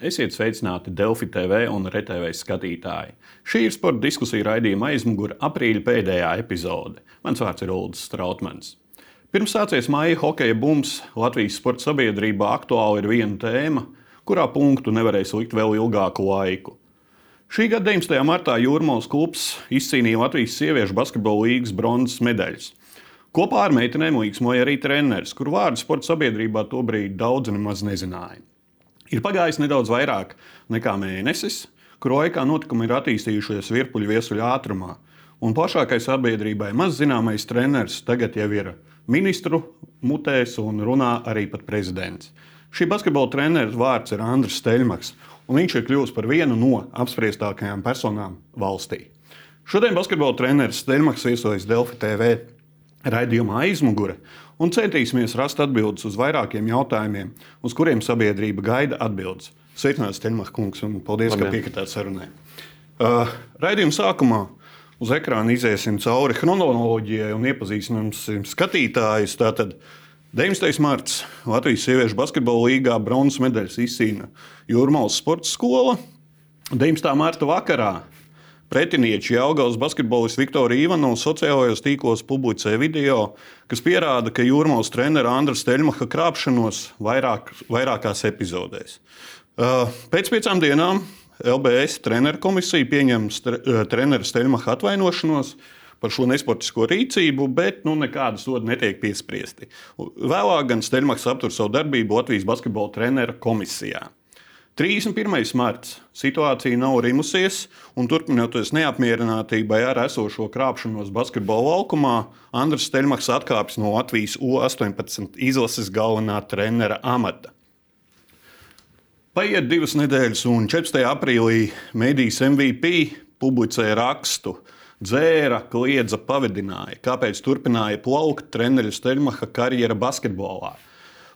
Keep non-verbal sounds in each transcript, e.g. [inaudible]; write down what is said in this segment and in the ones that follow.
Esiet sveicināti Delfi TV un RTV skatītāji. Šī ir sporta diskusija raidījuma aizmugure aprīļa pēdējā epizode. Mans vārds ir Ulrichs Strautmans. Pirms sācies maija hokeja bums, Latvijas sporta sabiedrībā aktuāli ir viena tēma, kurā punktu nevarēs likt vēl ilgāku laiku. Šī gada 19. martā Jūrmālas klubs izcīnīja Latvijas sieviešu basketbola līnijas bronzas medaļas. Kopā ar meitenēm līksmoja arī treneris, kuru vārdu sporta sabiedrībā tobrīd daudz nemaz nezināja. Ir pagājis nedaudz vairāk nekā mēnesis, kuru laikā notikumi ir attīstījušies virpuļu viesuļu ātrumā. Un plašākai sabiedrībai maz zināmais treneris tagad jau ir ministru mutēs un runā arī pat prezidents. Šī basketbola treneris vārds ir Andris Steļmaks, un viņš ir kļuvis par vienu no apspriestākajām personām valstī. Šodien basketbola treneris Steļmaks viesojas Delfi TV raidījumā aizmugure un centīsimies rast atbildes uz vairākiem jautājumiem, uz kuriem sabiedrība gaida atbildes. Sveicināts, Tenmach kungs, un paldies, Labien. ka piekritāt sarunai. Uh, raidījuma sākumā uz ekrāna iziesim cauri chronoloģijai un iepazīstināsim skatītājus. Tātad 19. marts Latvijas sieviešu basketbola līgā bronzas medaļas izcīna Jūrmālas sporta skola. 19. marta vakarā Pretinieči Jālgavas basketbolists Viktorija Ivanovs sociālajos tīklos publicē video, kas pierāda, ka jūrmālas trenera Andra Steļmaha krāpšanos vairāk, vairākās epizodēs. Uh, pēc piecām dienām LBS treneru komisija pieņem uh, treneru Steļmaha atvainošanos par šo nesportisko rīcību, bet nu, nekāda soda netiek piespriesti. Vēlāk gan Steļmaks aptur savu darbību Latvijas basketbola treneru komisijā. 31. marts situācija nav rimusies, un turpinoties neapmierinātībai ar esošo krāpšanos basketbola laukumā, Andris Steļmaks atkāpjas no Latvijas U-18 izlases galvenā trenera amata. Paiet divas nedēļas, un 14. aprīlī medijas MVP publicēja rakstu. Dzēra, kliedza, pavadināja, kāpēc turpināja plaukt treneru Steļmacha karjera basketbolā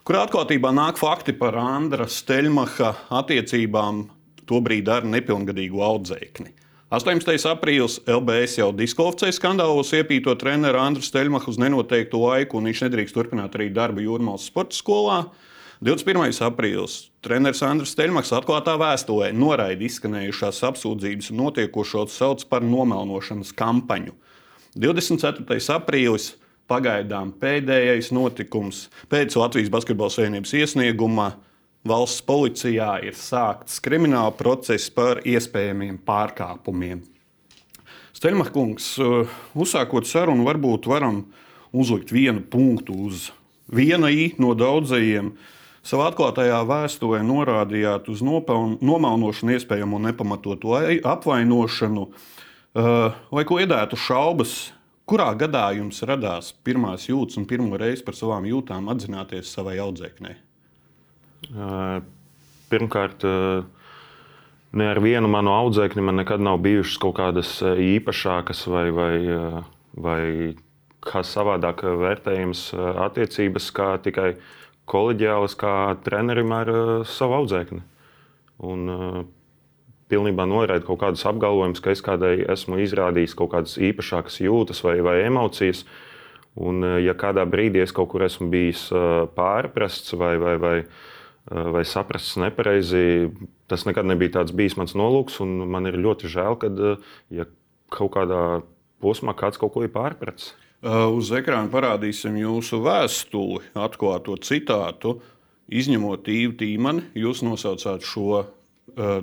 kur atklātībā nāk fakti par Andra Steļmacha attiecībām tobrīd ar nepilngadīgu audzēkni. 18. aprīlis LBS jau diskvalificēja skandālos iepīto treneru Andru Steļmachu uz nenoteiktu laiku, un viņš nedrīkst turpināt arī darbu Jūrmālas sporta skolā. 21. aprīlis treneris Andris Steļmaks atklātā vēstulē noraida izskanējušās apsūdzības un notiekošo sauc par nomelnošanas kampaņu. 24. aprīlis pagaidām pēdējais notikums pēc Latvijas Basketbola Savienības iesnieguma. Valsts policijā ir sākts krimināla process par iespējamiem pārkāpumiem. Steļmakungs, uh, uzsākot sarunu, varbūt varam uzlikt vienu punktu uz viena i no daudzajiem. Savā atklātajā vēsturē norādījāt uz nomalnošanu, iespējamo nepamatotu apvainošanu, uh, lai ko iedētu šaubas Kurā gadā jums radās pirmās jūtas un pirmo reizi par savām jūtām atzināties savai audzēknei? Pirmkārt, ne ar vienu manu audzēkni man nekad nav bijušas kaut kādas īpašākas vai, vai, vai kā savādāk vērtējums attiecības, kā tikai kolēģiālas, kā trenerim ar savu audzēkni. Un, pilnībā noraida kaut kādus apgalvojumus, ka es kādai esmu izrādījis kaut kādas īpašākas jūtas vai, vai emocijas. Un, eh, ja kādā brīdī es kaut kur esmu bijis eh, pārprasts vai, vai, vai, eh, vai saprasts nepareizi, tas nekad nebija tāds bijis mans nolūks. Man ir ļoti žēl, ka ja kaut kādā posmā kāds kaut ko ir pārpratis. Uz ekrāna parādīsim jūsu vēstuli, atklāto citātu. Izņemot īvu tīmani, jūs nosaucāt šo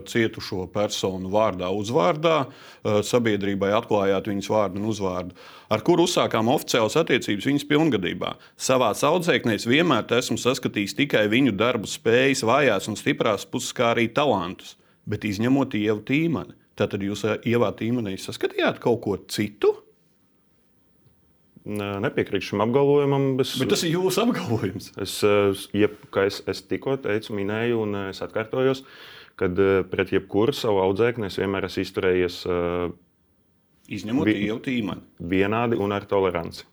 cietušo personu vārdā, uzvārdā, eh, sabiedrībai atklājāt viņas vārdu un uzvārdu, ar kuru uzsākām oficiālas attiecības viņas pilngadībā. Savā audzēknēs vienmēr esmu saskatījis tikai viņu darbu spējas, vājās un stiprās puses, kā arī talantus, bet izņemot ievu tīmani. Tātad jūs eh, ievā tīmenī saskatījāt kaut ko citu? Nepiekrītu šim apgalvojumam. Es, Bet tas ir jūsu apgalvojums. Es, jeb, es, es tikko teicu, minēju, un es atkārtojos. Uh, kad eh, pret jebkuru savu audzēkni es vienmēr esmu izturējies. Eh, Izņemot vi, jau tīmeni. Vienādi un ar toleranci.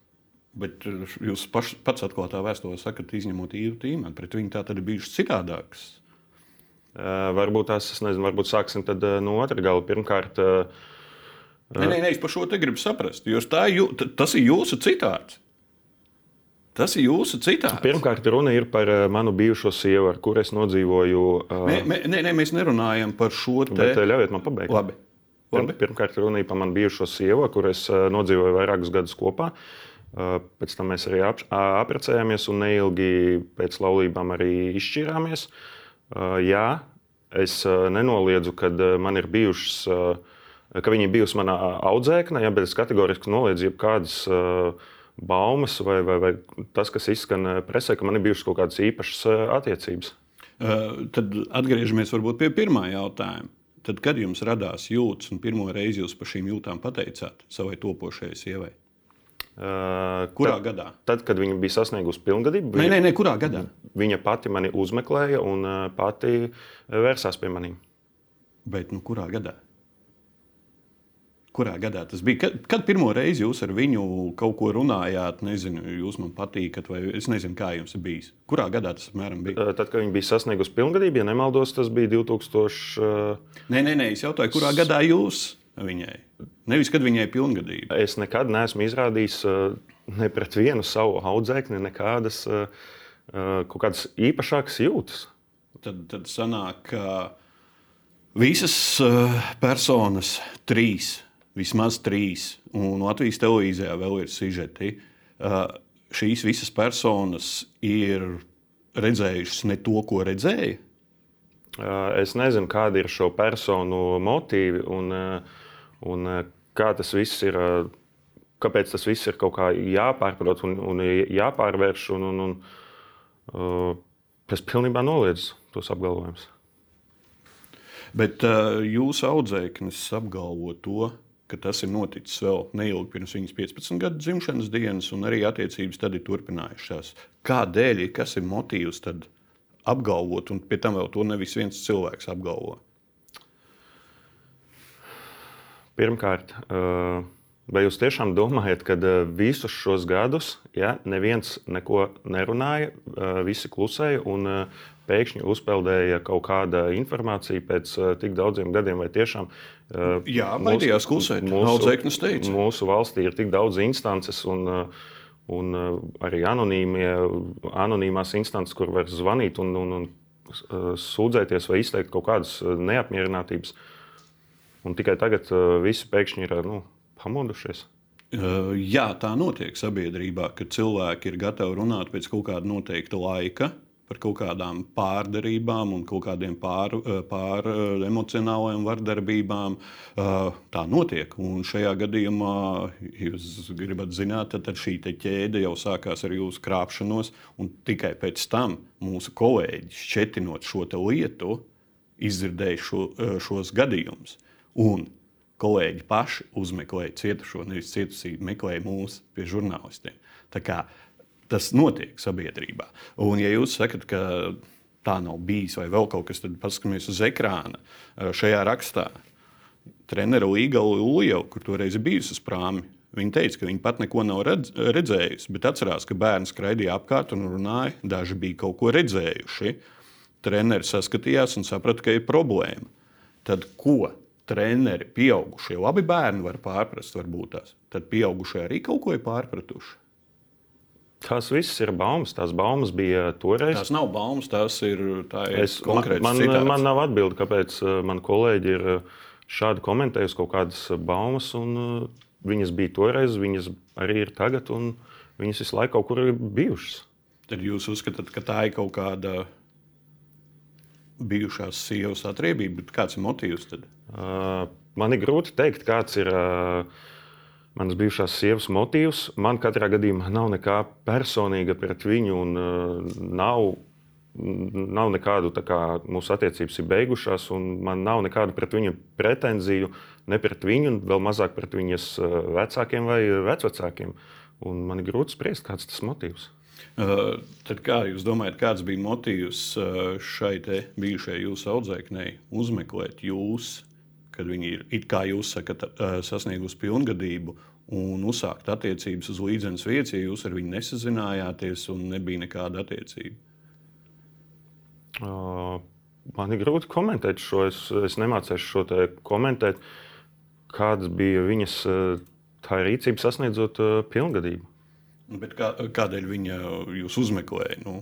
Bet eh, jūs paš, pats atklātā vēsturē sakat, izņemot īvu tīmeni, pret viņu tā tad ir bijušas citādākas. Varbūt tās, es nezinu, varbūt sāksim tad, no otra gala. Pirmkārt, nē, nē, nē, es par šo te gribu saprast. Jo tā, jū, tas ir jūsu citāts. Tas ir jūsu citāts. Pirmkārt, runa ir par uh, manu bijušo sievu, ar kuru es nodzīvoju. Uh, Mē, mē, nē, nē, mēs nerunājam par šo te. bet, uh, ļaujiet man pabeigt. Labi. Labi. Pirm, pirmkārt, runa ir par manu bijušo sievu, ar kuru es nodzīvoju vairākus gadus kopā. Pēc tam mēs arī apprecējāmies un neilgi pēc laulībām arī izšķirāmies. Uh, Jā, es nenoliedzu, ka man ir bijušas, ka viņa ir bijusi mana audzēkne, ja, bet es kategoriski noliedzu jebkādas uh, baumas vai, vai, vai tas, kas izskan uh, presē, ka man ir bijušas kaut kādas īpašas uh, attiecības. Uh, tad atgriežamies pie pirmā jautājuma. Tad, kad jums radās jūtas, un pirmo reizi jūs par šīm jūtām pateicāt savai topošajai sievai? Uh, Kurā tad, gadā? tad, kad viņa bija sasniegusi pilngadību, Nē, viņa, nē, nē, kurā gadā? viņa pati mani uzmeklēja un pati vērsās pie maniem. Bet nu, kurā gadā? Kurā gadā tas bija? Kad, kad pirmo reizi jūs ar viņu kaut ko runājāt? Nezinu, jūs man patīkat, vai es nezinu, kā jums bijis. Kurā gadā tas apmēram bija? Tad, kad viņa bija sasniegusi pilngadību, ja nemaldos, tas bija 2000. Uh, Nē, nē, nē es jautāju, kurā gadā jūs viņai? Nevis, kad viņai pilngadība. es nekad neesmu izrādījis uh, ne pret vienu savu audzēkni nekādas uh, uh, kaut kādas īpašākas jūtas. Tad, tad sanāk, ka visas personas, trīs, vismaz trīs, un Latvijas televīzijā vēl ir sižeti, uh, šīs visas personas ir redzējušas ne to, ko redzēja. Uh, Es nezinu, kādi ir šo personu motīvi un, uh, un kā tas viss ir. Kāpēc tas viss ir kaut kā jāpārprot un, un jāpārvērš. Un, un, un, es pilnībā noliedzu tos apgalvojumus. Bet uh, jūsu audzēknis apgalvo to, ka tas ir noticis vēl neilgi pirms viņas 15 gadu dzimšanas dienas, un arī attiecības tad ir turpinājušās. Kādēļ, kas ir motīvs tad apgalvot, un pie tam vēl to nevis viens cilvēks apgalvo? Pirmkārt, uh, vai jūs tiešām domājat, ka uh, visus šos gadus ja, neviens neko nerunāja, uh, visi klusēja un pēkšņi uzpeldēja kaut kāda informācija pēc tik daudziem gadiem? Vai tiešām uh, Jā, baidījās klusēt. Audzēknis teica. Mūsu valstī ir tik daudz instances un, uh, un uh, arī anonīmie, anonīmās instances, kur var zvanīt un, un, un sūdzēties vai izteikt kaut kādas neapmierinātības. Un tikai tagad visi pēkšņi ir nu, pamodušies. Jā, tā notiek sabiedrībā, ka cilvēki ir gatavi runāt pēc kaut kāda noteikta laika par kaut kādām pārdarībām un kaut kādiem pār, uh, pār uh, emocionāliem vardarbībām. Uh, Tā notiek. Un šajā gadījumā, ja jūs gribat zināt, tad šī ķēde jau sākās ar jūsu krāpšanos, un tikai pēc tam mūsu kolēģi, šķetinot šo lietu, izdzirdēja šo, uh, šos gadījumus. Un kolēģi paši uzmeklēja cietušo, nevis cietusī meklēja mūsu pie žurnālistiem. Tā kā tas notiek sabiedrībā. Un, ja jūs sakat, ka tā nav bijis vai vēl kaut kas, tad paskatāmies uz ekrāna šajā rakstā. Treneru Līga Lūja, kur toreiz bijusi uz prāmi, viņa teica, ka viņa pat neko nav redz, redzējusi, bet atcerās, ka bērns skraidīja apkārt un runāja. Daži bija kaut ko redzējuši. Treneris saskatījās un saprata, ka ir problēma. Tad ko treneri, pieaugušie, labi bērni var pārprast, varbūt tās. Tad pieaugušie arī kaut ko ir pārpratuši. Tās visas ir baumas. Tās baumas bija toreiz. Tās nav baumas, tās ir, tā ir Es, man, konkrēts man, citāts. man nav atbildi, kāpēc uh, mani kolēģi ir uh, šādi komentējuši kaut kādas uh, baumas. Viņas bija toreiz, viņas arī ir tagad, un viņas visu laiku kaut kur ir bijušas. Tad jūs uzskatāt, ka tā ir kaut kāda bijušās sievas atriebība, bet kāds ir motīvs tad? Uh, man ir grūti pateikt, kāds ir uh, manas bijušās sievas motīvs. Man katrā gadījumā nav nekā personīga pret viņu, un uh, nav, nav nekādu tā kā mūsu attiecības ir beigušās, un man nav nekādu pret viņu pretenziju, ne pret viņu, un vēl mazāk pret viņas uh, vecākiem vai vecvecākiem. Un man ir grūti spriest, kāds tas motīvs. Uh, tad kā jūs domājat, kāds bija motīvs šai bijušajai jūsu audzēknei uzmeklēt jūs, kad viņi ir, it kā jūs sakat, uh, sasniegusi pilngadību un uzsākt attiecības uz līdzenas vietas, ja jūs ar viņu nesazinājāties un nebija nekāda attiecība? Uh, Man ir grūti komentēt šo. Es, es nemācīšu šo te komentēt, kādas bija viņas tā rīcība sasniedzot uh, pilngadību. Bet kā, kādēļ viņa jūs uzmeklēja? Nu,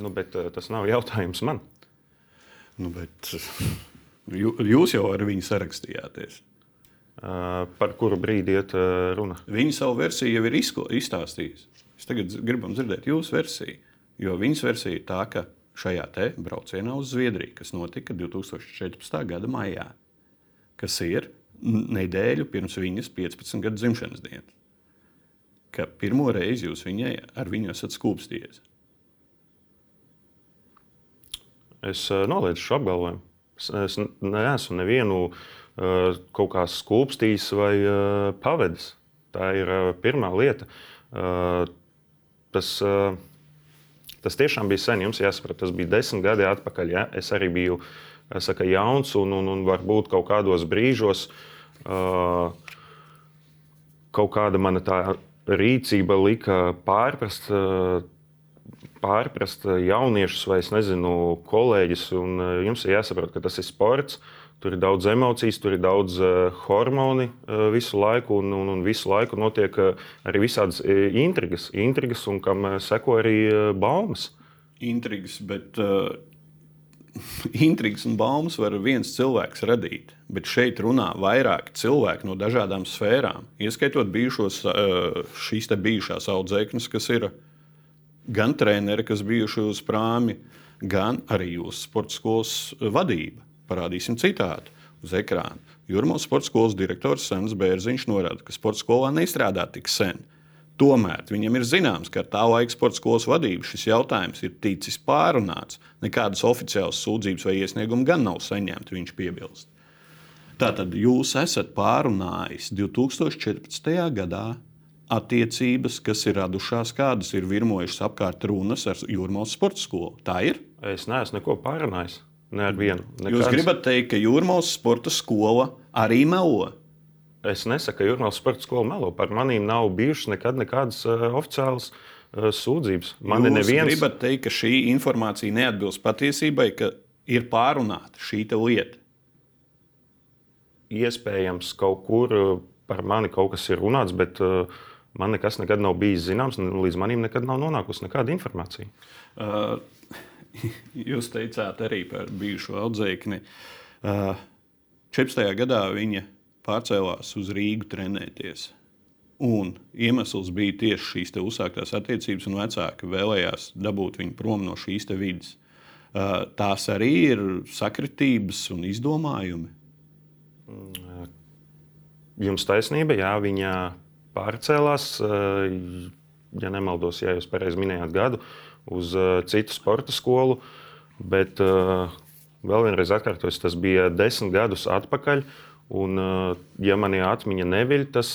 Nu, bet uh, tas nav jautājums man. nu, bet, [laughs] jūs jau ar viņu sarakstījāties. Uh, par kuru brīdi iet uh, runa? Viņa savu versiju jau ir izstāstījusi. Es tagad gribam dzirdēt jūsu versiju. Jo viņas versija ir tā, ka šajā te braucienā uz Zviedriju, kas notika 2014. gada maijā, kas ir nedēļu pirms viņas 15 gadu dzimšanas dienas, ka pirmo reizi jūs viņai ar viņu esat skūpstījies. Es uh, noliedzu šo apgalvojumu. Es, neesmu nevienu uh, kaut kā skūpstījis vai uh, pavedis. Tā ir uh, pirmā lieta. Tas, tas tiešām bija sen. Jums jāsaprot, tas bija desmit gadi atpakaļ. Ja? Es arī biju saka, jauns un, un, un varbūt kaut kādos brīžos. Kaut kāda mana tā rīcība lika pārprast, pārprast jauniešus vai, nezinu, kolēģus. Un uh, jums ir jāsaprot, ka tas ir sports. Tur ir daudz emociju, tur ir daudz uh, hormonu uh, visu laiku, un, un, un visu laiku notiek uh, arī visādas uh, intrigas, intrigas un kam uh, seko arī uh, baumas. Intrigas, bet uh, [laughs] intrigas un baumas var viens cilvēks radīt. Bet šeit runā vairāki cilvēki no dažādām sfērām, ieskaitot bijušos, uh, šīs bijušās audzēknes, kas ir gan treneri, kas bijuši uz prāmi, gan arī jūsu sporta skolas vadība. Parādīsim citātu uz ekrāna. Jurmos sporta skolas direktors Sens Bērziņš norāda, ka sporta skolā nestrādā tik sen. Tomēr viņam ir zināms, ka ar tā laika sporta skolas vadību šis jautājums ir ticis pārunāts. Nekādas oficiālas sūdzības vai iesniegumu gan nav saņemta, viņš piebilst. Tātad jūs esat pārunājis 2014. gadā attiecības, kas ir radušās, kādas ir virmojušas apkārt runas ar Jūrmālas sporta skolu. Tā ir. Es neesmu neko pārunājis. Ne ar vienu. Jūs Nekāds- gribat teikt, ka Jūrmālas sporta skola arī melo? Es nesaku, ka Jurmālas sporta skola melo. Par manīm nav bijušas nekad nekādas uh, oficiālas uh, sūdzības. Man ir Jūs neviens. gribat teikt, ka šī informācija neatbilst patiesībai, ka ir pārunāta šī lieta. iespējams, kaut kur uh, par mani kaut kas ir runāts, bet uh, man nekas nekad nav bijis zināms, un līdz manim nekad nav nonākusi nekāda informācija. Uh, [laughs] jūs teicāt arī par bijušo audzēkni. Uh, 14. gadā viņa pārcēlās uz Rīgu trenēties. Un iemesls bija tieši šīs uzsāktās attiecības, un vecāki vēlējās dabūt viņu prom no šīs vidas. Uh, tās arī ir sakritības un izdomājumi. Jums taisnība, jā, viņa pārcēlās, uh, ja nemaldos, ja jūs pareizi minējāt gadu, uz uh, citu sporta skolu. Bet uh, vēl vienreiz atkārtoju, tas bija desmit gadus atpakaļ. Un, ja manī atmiņa neviļ, tas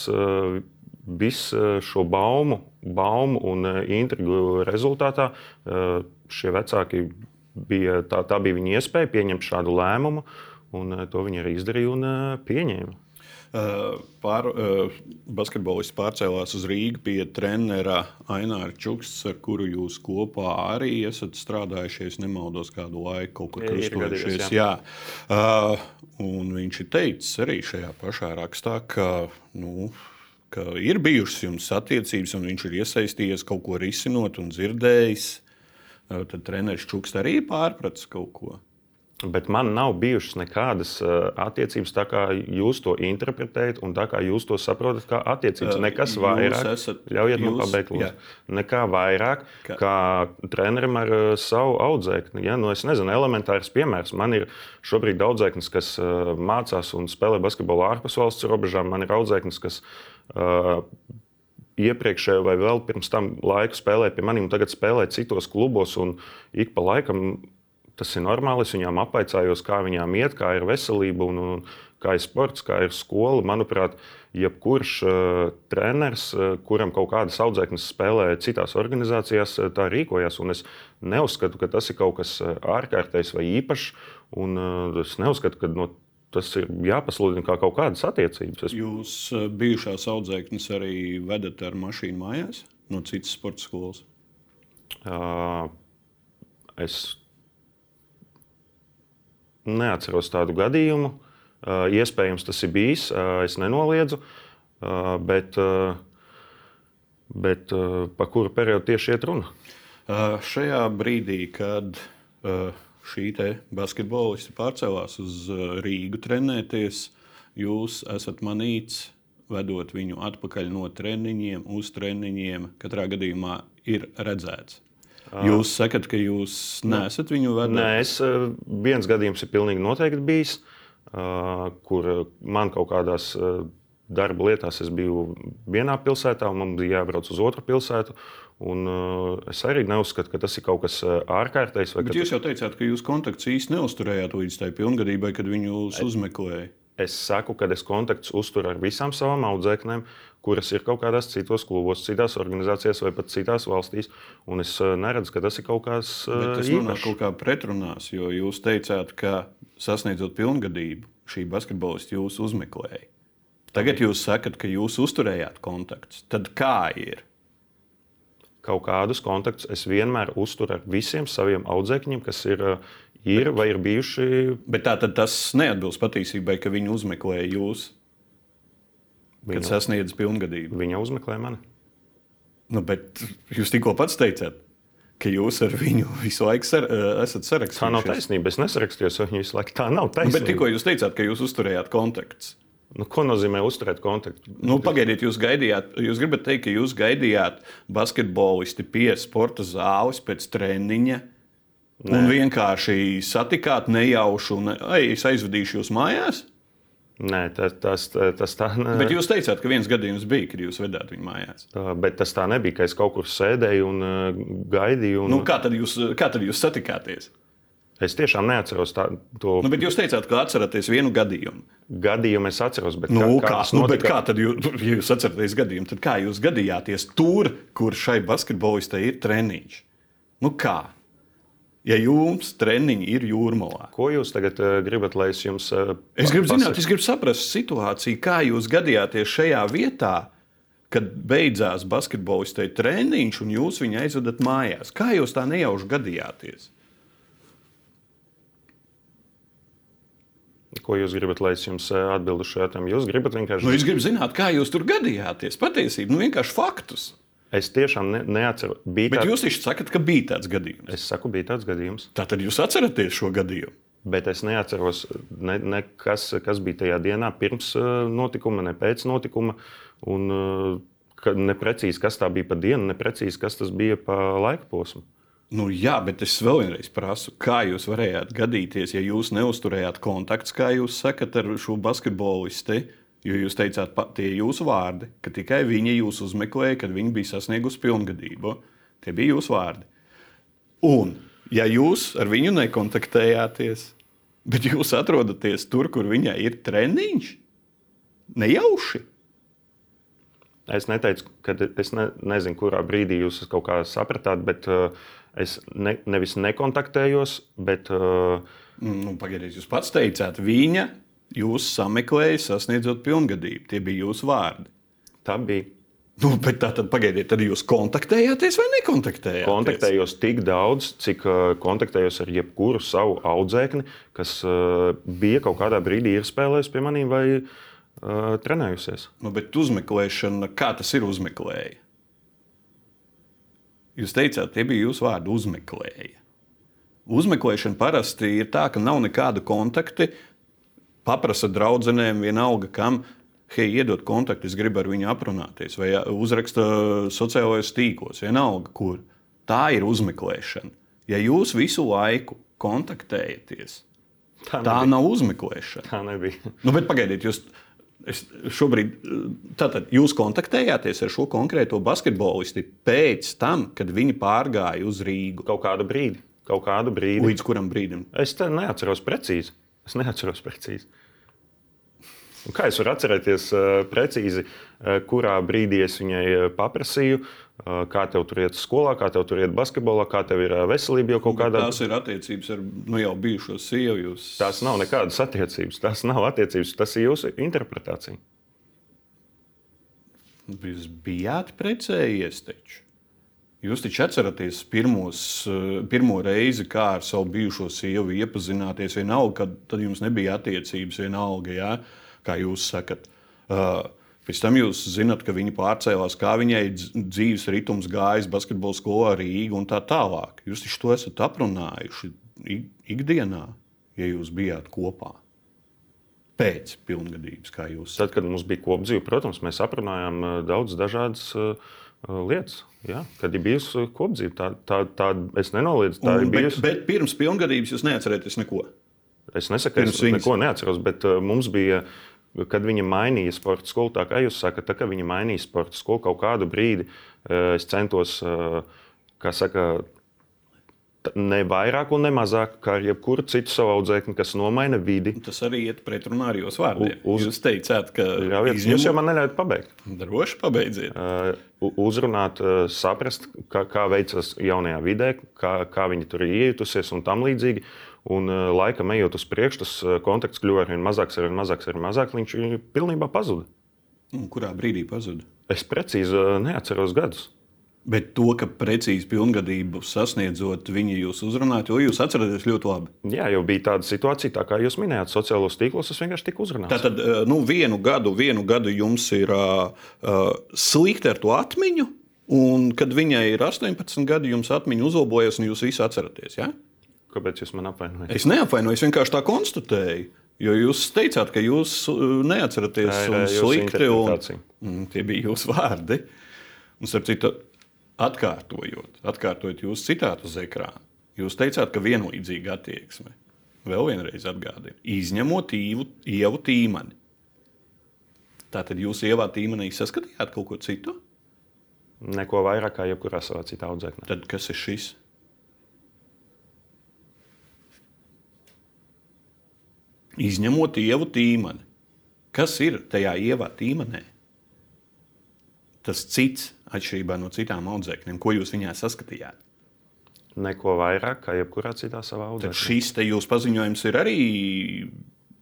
viss šo baumu, baumu un intrigu rezultātā šie vecāki bija, tā, tā bija viņa iespēja pieņemt šādu lēmumu, un to viņi arī izdarīja un pieņēma. Uh, Pār, uh, basketbolists pārcēlās uz Rīgā pie trenera Aināra Čuks, ar kuru jūs kopā arī esat strādājuši. Es nemaldos kādu laiku, kaut kur krustojušies. gadījies, Jā. Uh, un viņš ir teicis arī šajā pašā rakstā, ka, nu, ka ir bijušas jums attiecības, un viņš ir iesaistījies kaut ko risinot un dzirdējis. Tad treneris Čuks arī pārpratis kaut ko. Bet man nav bijušas nekādas uh, attiecības, tā kā jūs to interpretējat, un tā kā jūs to saprotat, kā attiecības. Uh, Nekas jūs vairāk, esat- ļaujiet man jūs- pabeigt, jā. lūdzu. Nekā vairāk, Ka- kā trenerim ar uh, savu audzēkni. Ja? Nu, es nezinu, elementārs piemērs. Man ir šobrīd audzēknis, kas mācās un spēlē basketbolu ārpus valsts robežām. Man ir audzēknis, kas uh, iepriekšējo vai vēl pirms tam laiku spēlēja pie maniem, tagad spēlē citos klubos. un Ik pa laikam tas ir normāli. Es viņām apvaicājos, kā viņām iet, kā ir veselība, un, un kā ir sports, kā ir skola. Manuprāt, jebkurš uh, treneris, uh, kuram kaut kādas audzēknes spēlē citās organizācijās, uh, tā rīkojas. Un es neuzskatu, ka tas ir kaut kas ārkārtējs vai īpašs. Un, uh, es neuzskatu, ka no, tas ir jāpasludina kā kaut kādas attiecības. Es Jūs bijušās audzēknes arī vedat ar mašīnu mājās no citas sporta skolas. Uh, es neatceros tādu gadījumu. Uh, iespējams, tas ir bijis. Uh, es nenoliedzu. Uh, bet Bet par kuru periodu tieši iet runa? Šajā brīdī, kad šī basketbolista pārcēlās uz Rīgu trenēties, jūs esat manīts, vedot viņu atpakaļ no treniņiem uz treniņiem. Katrā gadījumā ir redzēts. Jūs sakat, ka jūs neesat viņu vedis? Nē, es, viens gadījums ir pilnīgi noteikti bijis, kur man kaut kādās darba lietās es biju vienā pilsētā, un man bija jābrauc uz otru pilsētu. Un, uh, es arī neuzskatu, ka tas ir kaut kas ārkārtējs. Bet jūs jau teicāt, ka jūs kontaktus īsti neusturējāt līdz tai pilngadībai, kad viņus uzmeklējāt. Es saku, ka es kontaktus uzturu ar visām savām audzēknēm, kuras ir kaut kādās citos klubos, citās organizācijās vai pat citās valstīs. Un es neredzu, ka tas ir kaut kas tāds. Tas nonāk kaut kā pretrunās, jo jūs teicāt, ka sasniedzot pilngadību, šī basketbolista jūs uzmeklēja. Tagad jūs sakat, ka jūs uzturējāt kontaktus. Tad kā ir? Kaut kādus kontaktus es vienmēr uzturu ar visiem saviem audzēkņiem, kas ir ir vai ir bijuši. Bet tā tad tas neatbilst patiesībai, ka viņi uzmeklēja jūs, kad Viņu, sasniedz pilngadību. Viņa uzmeklēja mani. Nu, bet jūs tikko pats teicāt, ka jūs ar viņu visu laiku sar, esat sarakstījuši. Tā nav taisnība. Es nesarakstījos ar viņu visu laiku. Tā nav taisnība. Nu, bet tikko jūs teicāt, ka jūs uzturējāt kontaktus. Nu, ko nozīmē uzturēt kontaktu? Nu, pagaidiet, jūs gaidījāt, jūs gribat teikt, ka jūs gaidījāt basketbolisti pie sporta zāles pēc treniņa Nē. Un vienkārši satikāt nejauši, un Ei, es aizvedīšu jūs mājās. Nē, tas, tas, tas tā nav. Bet jūs teicāt, ka viens gadījums bija, kad jūs vedāt viņu mājās. Tā, bet tas tā nebija, ka es kaut kur sēdēju un uh, gaidīju. Un... Nu, kā, tad jūs, kā tad jūs satikāties? Es tiešām neatceros tā, to. Nu, bet jūs teicāt, ka atceraties vienu gadījumu. Gadījumu es atceros, bet nu, kā, kā, nu, bet kā tad jūs, ja [laughs] jūs atceraties gadījumu? Tad kā jūs gadījāties tur, kur šai basketbolistai ir treniņš? Nu kā? Ja jums treniņi ir jūrmalā. Ko jūs tagad uh, gribat, lai es jums uh, Es gribu zināt, es gribu saprast situāciju, kā jūs gadījāties šajā vietā, kad beidzās basketbolistai treniņš un jūs viņu aizvedat mājās. Kā jūs tā nejauši gadījāties? Ko jūs gribat, lai es jums atbildu šo jautājumu? Jūs gribat vienkārši. Nu, es gribu zināt, kā jūs tur gadījāties. Patiesībā, nu vienkārši faktus. Es tiešām ne, neatceros. Bet tād... jūs taču sakat, ka bija tāds gadījums. Es saku, bija tāds gadījums. Tātad jūs atceraties šo gadījumu. Bet es neatceros, ne, ne kas, kas bija tajā dienā, pirms uh, notikuma, ne pēc notikuma. Un, uh, ne precīzi, kas tā bija pa dienu, ne precīzi, kas tas bija pa laika posmu. Nu, jā, bet es vēl vienreiz prasu, kā jūs varējāt gadīties, ja jūs neusturējāt kontaktus, kā jūs sakat, ar šo basketbolistu Jo jūs teicāt, tie jūsu vārdi, ka tikai viņa jūs uzmeklēja, kad viņa bija sasniegusi pilngadību. Tie bija jūsu vārdi. Un, ja jūs ar viņu nekontaktējāties, bet jūs atrodaties tur, kur viņai ir treniņš, nejauši. Es neteicu, ka es ne, nezinu, kurā brīdī jūs kaut kā sapratāt, bet uh, es ne, nevis nekontaktējos, bet. Uh, nu, pagaidiet, jūs pats teicāt, viņa jūs sameklējāt, sasniedzot pilngadību. Tie bija jūsu vārdi. Tā bija. Nu, bet tā tad pagaidiet, tad jūs kontaktējāties vai nekontaktējāties? Kontaktējos tik daudz, cik uh, kontaktējos ar jebkuru savu audzēkni, kas uh, bija kaut kādā brīdī spēlējis pie maniem vai uh, trenējusies. Nu, bet uzmeklēšana, kā tas ir uzmeklēja? Jūs teicāt, tie bija jūsu vārdi uzmeklēja. Uzmeklēšana parasti ir tā, ka nav nekāda kontakta, paprasa draudzenēm, vienalga kam, hei, iedod kontaktu, es gribu ar viņu aprunāties, vai uzraksta sociālajos tīklos, vienalga, kur. Tā ir uzmeklēšana. Ja jūs visu laiku kontaktējaties, tā, tā nav uzmeklēšana. Tā nebija. Nu, bet pagaidiet, jūs. Es šobrīd, tātad jūs kontaktējāties ar šo konkrēto basketbolistu pēc tam, kad viņi pārgāja uz Rīgu. Kaut kādu brīdi. Kaut kādu brīdi. Līdz kuram brīdim? Es neatceros precīzi. Es neatceros precīzi. Un kā es varu atcerēties uh, precīzi, uh, kurā brīdī es viņai uh, paprasīju, uh, kā tev tur iet skolā, kā tev tur iet basketbolā, kā tev ir veselība jau kaut kādā. Tās ir attiecības ar nu, jau bijušo sievu. Jūs... Tās nav nekādas attiecības. Tās nav attiecības, tas ir jūsu interpretācija. Jūs bijāt precējies taču. Jūs taču atceraties pirmos, eh, pirmo reizi, kā ar savu bijušo sievu iepazināties. Vienalga, kad jums nebija attiecības, vienalga, jā, kā jūs sakat. Uh, Pēc tam jūs zināt, ka viņa pārcēlās, kā viņai dzīves ritms gājis basketbola skolā Rīgā un tā tālāk. Jūs taču to esat aprunājuši ikdienā, ja jūs bijāt kopā. Pēc pilngadības, kā jūs. Tad, kad mums bija kopdzīve, protams, mēs aprunājām daudz dažādas uh, lietas. Ja? Kad ir bijusi kopdzīve, tā, tā, tā es nenoliedzu. Tā un, ir bijusi. Bet, bet pirms pilngadības jūs neatcerieties neko. Es nesaku, ka es viņas... neko neatceros, bet uh, mums bija kad viņa mainīja sporta skolu, tā kā jūs sakat, tā, kad viņa mainīja sporta skolu kaut kādu brīdi, es centos, kā saka, ne vairāk un ne mazāk kā citu savu audzēkni, kas nomaina vidi. Tas arī iet pretrunā ar jūsu vārdiem. Uz, jūs teicāt, ka Ļaujiet, izņemot... jūs jau man neļaujat pabeigt. Droši pabeidziet. Uh, uzrunāt, uh, saprast, kā, kā veicas jaunajā vidē, kā, kā viņi tur ir iejutusies un tam līdzīgi. Un uh, laikam ejot uz priekšu, tas kontakts kļuva ar vien mazāks, ar vien mazāks, ar vien mazāk. Viņš pilnībā pazuda. Un kurā brīdī pazuda? Es precīzi neatceros gadus. Bet to, ka precīzi pilngadību sasniedzot, viņi jūs uzrunāja, jo jūs atceraties ļoti labi. Jā, jau bija tāda situācija, tā kā jūs minējāt, sociālos tīklos tas vienkārši tika uzrunāts. Tātad eh, nu, vienu, gadu, vienu gadu jums ir uh, slikti ar to atmiņu, un kad viņai ir 18 gadi, jums atmiņa uzlabojas un jūs visi atceraties. Ja? Kāpēc jūs man apvainojat? Es neapvainoju, es vienkārši tā konstatēju. Jo jūs teicāt, ka jūs neatceraties tā ir, un slikti, un mm, tie bija jūsu vārdi. Un, starp citu, atkārtojot, atkārtojot jūsu citātu uz ekrāna, jūs teicāt, ka vienlīdzīga attieksme. Vēl vienreiz atgādinu, izņemot īvu, ievu tīmani. Tātad jūs ievā tīmenī saskatījāt kaut ko citu? Neko vairāk kā jebkurā savā citā audzēknē. Tad kas ir šis? Izņemot ievu tīmani. Kas ir tajā ievā tīmenī? Tas cits atšķirībā no citām audzēkņiem, ko jūs viņā saskatījāt? Neko vairāk kā jebkurā citā savā audzēknē. Tad šis te jūsu paziņojums ir arī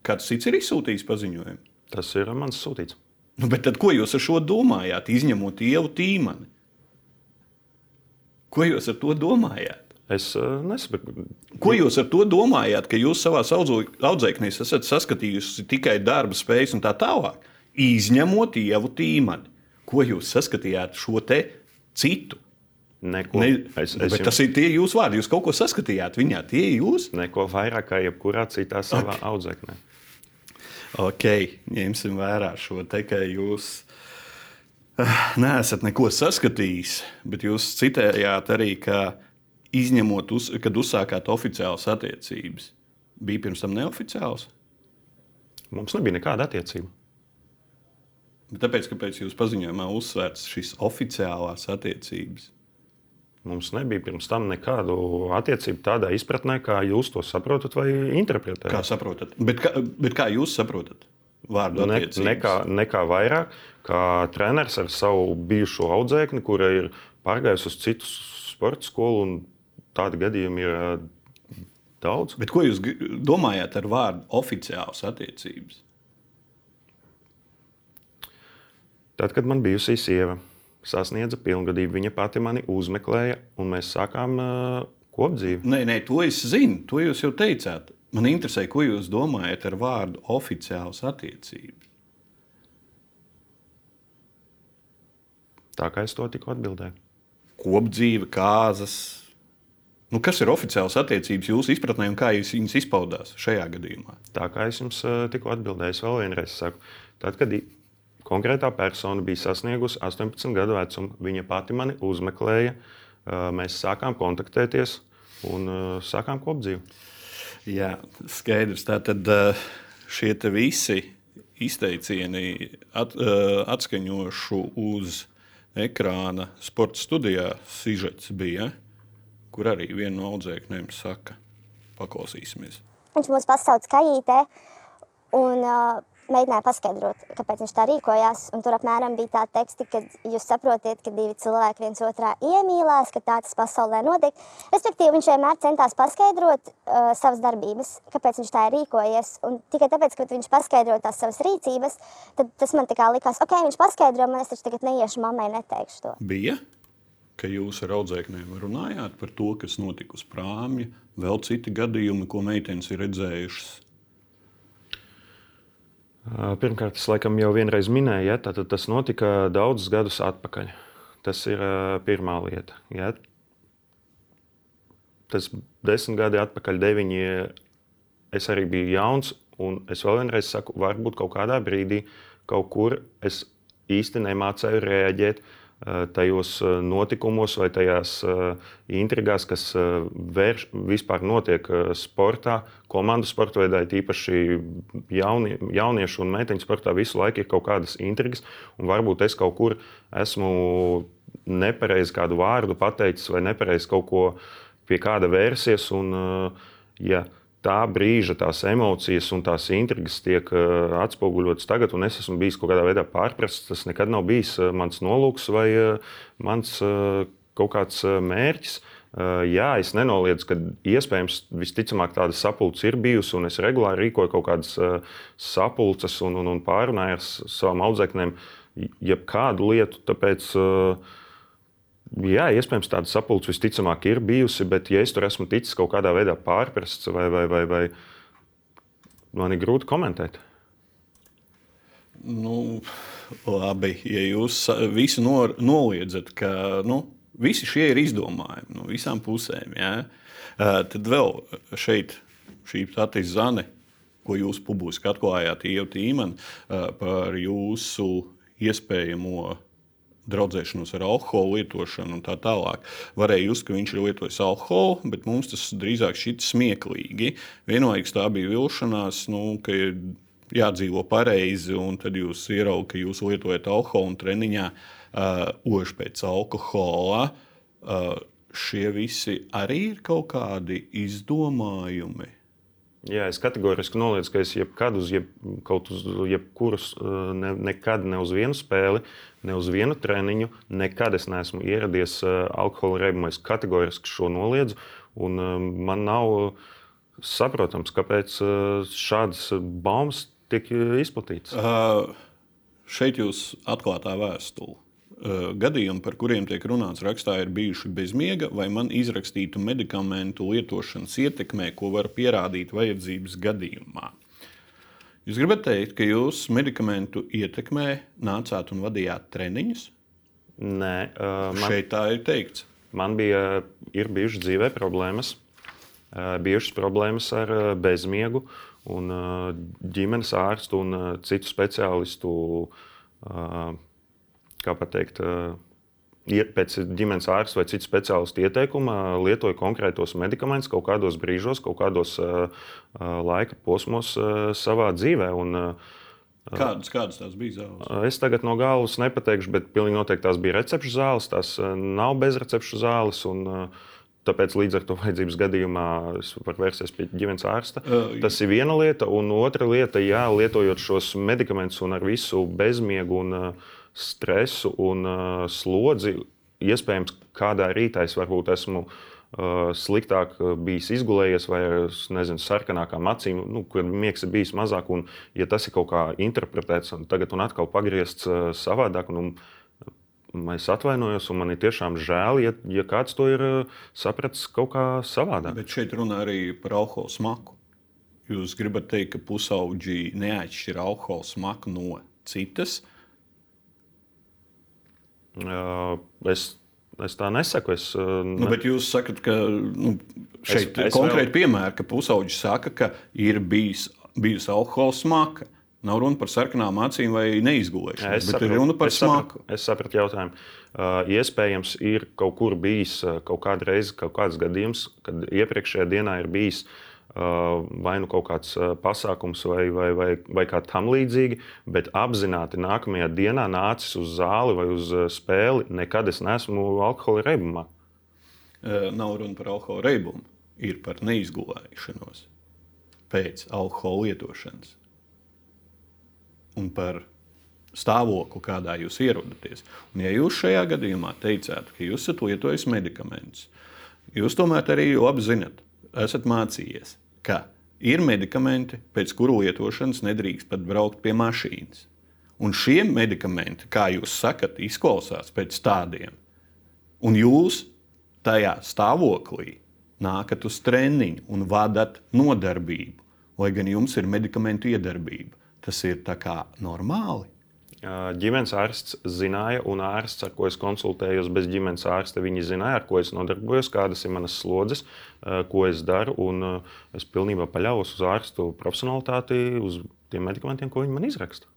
kāds cits ir izsūtījis paziņojumu. Tas ir mans sūtīts. Nu, bet tad, ko jūs ar šo domājāt, izņemot ievu tīmani? Ko jūs ar to domājāt? Es uh, nesaprotu. Ko jūs ar to domājāt, ka jūs savā audzēknēs esat saskatījusi tikai darba spējas un tā tālāk, izņemot ievu tīmani? Ko jūs saskatījāt šo te citu? Neko. Ne, es, es jums... Tas ir tie jūsu vārdi. Jūs kaut ko saskatījāt viņā, tie ir jūs. Neko vairāk kā jebkurā citā savā okay. audzēknē. Ok, ņemsim vērā šo te, ka jūs uh, neesat neko saskatījis, bet jūs citējāt arī, ka izņemot, uz, kad uzsākāt oficiālas attiecības, bija pirms tam neoficiāls. Mums nebija nekāda attiecība. Bet tāpēc, kāpēc jūs paziņojumā uzsvērts šīs oficiālās attiecības? Mums nebija pirms tam nekādu attiecību tādā izpratnē, kā jūs to saprotat vai interpretējat. Kā saprotat? Bet kā, bet kā jūs saprotat? Vārdu ne, nekā, nekā vairāk, kā treneris ar savu bijušo audzēkni, kura ir pārgājusi uz citu sporta skolu, un tādi gadījumi ir daudz. Bet ko jūs domājat ar vārdu oficiāls attiecības? Tad, kad man bijusī sieva sasniedza pilngadību, viņa pati mani uzmeklēja, un mēs sākām uh, kopdzīvi. Nē, nē, to es zinu, to jūs jau teicāt. Man interesē, ko jūs domājat ar vārdu oficiāls attiecības. Tā kā es to tikko atbildēju. Kopdzīve, kāzas. Nu, kas ir oficiāls attiecības jūsu izpratnē un kā jūs viņas izpaudās šajā gadījumā? Tā kā es jums tikko atbildēju, es vēl vienreiz saku, tad, kad Konkrētā persona bija sasniegusi 18 gadu vecumu. Viņa pati mani uzmeklēja, mēs sākām kontaktēties un sākām kopdzīvi. Jā, skaidrs. Tātad šie visi izteicieni at, atskaņošu uz ekrāna sporta studijā Sižets bija, kur arī viena no audzēkņiem saka, paklausīsimies. Viņš mūs pasauc kajītē un uh, mēģināja paskaidrot, kāpēc viņš tā rīkojās. Tur apmēram bija tā teksti, ka jūs saprotiet, ka divi cilvēki viens otrā iemīlās, ka tā tas pasaulē notiek. Respektīvi, viņš vienmēr centās paskaidrot uh, savas darbības, kāpēc viņš tā ir rīkojies. Un tikai tāpēc, ka viņš paskaidroja tās savas rīcības, tad tas man likās, ok, viņš paskaidro, man es taču tagad neiešu mammai, neteikšu to. Bija? Ka jūs ar audzēkņiem runājāt par to, kas notika uz prāmja, vēl citi gadījumi, ko meitenes ir redzējušas Pirmkārt, es laikam jau vienreiz minēju, ja, tātad tas notika daudzus gadus atpakaļ. Tas ir uh, pirmā lieta. Ja. Tas desmit gadi atpakaļ, deviņi, es arī biju jauns. Un es vēl vienreiz saku, varbūt kaut kādā brīdī, kaut kur es īsti nemācīju reaģēt tajos notikumos vai tajās intrigās, kas vērš, vispār notiek sportā, komandu sporta veidā, īpaši jauni, jauniešu un meiteņu sportā. Visu laiku ir kaut kādas intrigas, varbūt es kaut kur esmu nepareizi kādu vārdu pateicis vai nepareizi kaut ko pie kāda vērsies. Un, ja tā brīža tās emocijas un tās intrigas tiek uh, atspoguļotas tagad, un es esmu bijis kaut kādā veidā pārprasts. Tas nekad nav bijis uh, mans nolūks vai uh, mans kaut kāds mērķis. Jā, es nenoliedzu, ka iespējams visticamāk tāda sapulce ir bijusi, un es regulāri rīkoju kaut kādas sapulces un, un, un pārunāju ar savām audzēknēm jebkādu lietu. Tāpēc uh, Jā, iespējams, tāda sapulce visticamāk ir bijusi, bet, ja es tur esmu ticis kaut kādā veidā pārprasts, vai, vai, vai, vai man ir grūti komentēt. Nu, labi, ja jūs visi nor, noliedzat, ka nu, visi šie ir izdomājumi no visām pusēm, jā, tad vēl šeit šī pati zane, ko jūs publiski atklājāt, Ieva Tīmana, par jūsu iespējamo draudzēšanos ar alkoholu lietošanu un tā tālāk. Varēja just, ka viņš ir lietojis alkoholu, bet mums tas drīzāk šķita smieklīgi. Vienlaikus tā bija vilšanās, nu, ka ir jādzīvo pareizi, un tad jūs ieraugat, ka jūs lietojat alkoholu un treniņā uh, ož pēc alkohola. Uh, šie visi arī ir kaut kādi izdomājumi. Jā, es kategoriski noliedzu, ka es jebkad uz, jeb, uz jebkurus, ne, nekad ne uz vienu spēli, ne uz vienu treniņu, nekad es neesmu ieradies alkohola reibumā. Es kategoriski šo noliedzu, un man nav saprotams, kāpēc šādas baumas tiek izplatītas. Uh, šeit jūs atklātā vēstule. Eh, gadījumi, par kuriem tiek runāts rakstā, ir bijuši bezmiega vai man izrakstītu medikamentu lietošanas ietekmē, ko var pierādīt vajadzības gadījumā. Jūs gribat teikt, ka jūs medikamentu ietekmē nācāt un vadījāt treniņus? Nē, uh, man, šeit tā ir teikts. Man bija, bijušas dzīvē problēmas, uh, bijušas problēmas ar bezmiegu, un ģimenes ārstu un citu speciālistu uh, kā pateikt, pēc ģimenes ārsta vai citu speciālistu ieteikuma lietoja konkrētos medikamentus kaut kādos brīžos, kaut kādos laika posmos savā dzīvē. Un, Kādas, kādas tās bija zāles? Es tagad no galvas nepateikšu, bet pilnīgi noteikti tās bija recepšu zāles. Tās nav bezrecepšu zāles. Un, Tāpēc līdz ar to vajadzības gadījumā es varu vērsties pie ģimenes ārsta. Uh, Tas ir viena lieta. Un otra lieta, jā, lietojot šos medikamentus un ar visu bezmiegu un uh, stresu un uh, slodzi. Iespējams, kādā rītā es varbūt esmu uh, sliktāk bijis izgulējies, vai ar nezinu, sarkanākām acīm, nu, kur miegs ir bijis mazāk. Un, ja tas ir kaut kā interpretēts un tagad un atkal pagriezts uh, savādāk, un es atvainojos, un man ir tiešām žēl, ja, ja kāds to ir uh, sapratis kaut kā savādāk. Bet šeit runā arī par alkohola smaku. Jūs gribat teikt, ka pusauģi neatšķir alkohola smaku no citas? Uh, Es, es tā nesaku. Es, ne... nu, bet jūs sakat, ka nu, šeit ir konkrēti vēl... piemēri, ka pusauģis saka, ka ir bijis, bijusi alkohola smaka. Nav runa par sarkanām acīm vai neizgulēšanu, bet sapratu, ir runa par es smaku. Sapratu, es sapratu jautājumu. Uh, iespējams, ir kaut kur bijis uh, kaut kāda reize, kaut kāds gadījums, kad iepriekšējā dienā ir bijis uh, vai nu kaut kāds pasākums vai, vai, vai, vai kā tam līdzīgi, bet apzināti nākamajā dienā nācis uz zāli vai uz spēli, nekad es neesmu alkohola reibumā. Nav runa par alkohola reibumu, ir par neizgulēšanos pēc alkohola lietošanas un par stāvokli, kādā jūs ierodaties. Un, ja jūs šajā gadījumā teicāt, ka jūs esat lietojis medikamentus, jūs tomēr arī labi zinat, esat mācījies, ka ir medikamenti, pēc kuru lietošanas nedrīkst pat braukt pie mašīnas. Un šie medikamenti, kā jūs sakat, izklausās pēc tādiem. Un jūs tajā stāvoklī nākat uz treniņu un vadat nodarbību, lai gan jums ir medikamentu iedarbība. tas ir tā kā normāli. Ģimenes ārsts zināja, un ārsts, ar ko es konsultējos, bez ģimenes ārsta, viņi zināja, ar ko es nodarbojos, kādas ir manas slodzes, ko es daru. Es pilnībā paļaujos uz ārstu profesionālitāti, uz tiem medikamentiem, ko viņi man izraksta.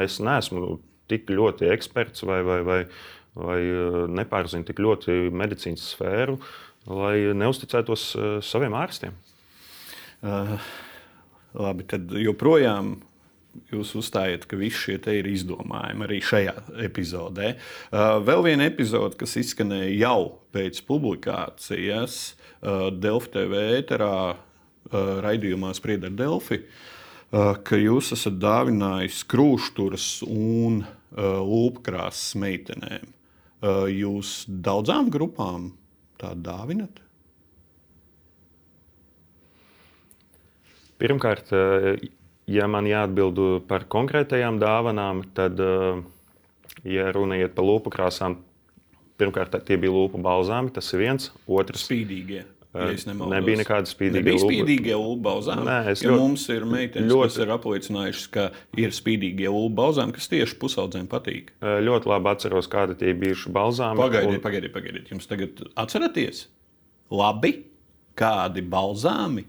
Es neesmu tik ļoti eksperts vai, vai, vai, vai nepārzinu tik ļoti medicīnas sfēru, lai neusticētos saviem ārstiem. Uh, labi, tad joprojām jūs uzstājat, ka visi šie te ir izdomājumi arī šajā epizodē. Uh, vēl viena epizode, kas izskanēja jau pēc publikācijas uh, Delfi TV ēterā, uh, raidījumā Sprieda ar Delfi, ka jūs esat dāvinājis krūšturas un lūpkrāsas meitenēm. Jūs daudzām grupām tādu dāvinat? Pirmkārt, ja man jāatbild par konkrētajām dāvanām, tad, eh, ja runa iet par lūpu krāsām, pirmkārt, tie bija lūpu balzāmi. Tas ir viens. Otrs - spīdīgie. Ja nebija nekāda spīdīga Nebija spīdīgie ulu balzāmi. Nē, es ļoti, mums ir meitenes, ļoti, kas ir apliecinājušas, ka ir spīdīgie ulu balzāmi, kas tieši pusaudzēm patīk. Ļoti labi atceros, kādi tie bijuši balzāmi. Pagaidiet, un... pagaidiet, pagaidiet. Jums tagad atceraties? Labi, kādi balzāmi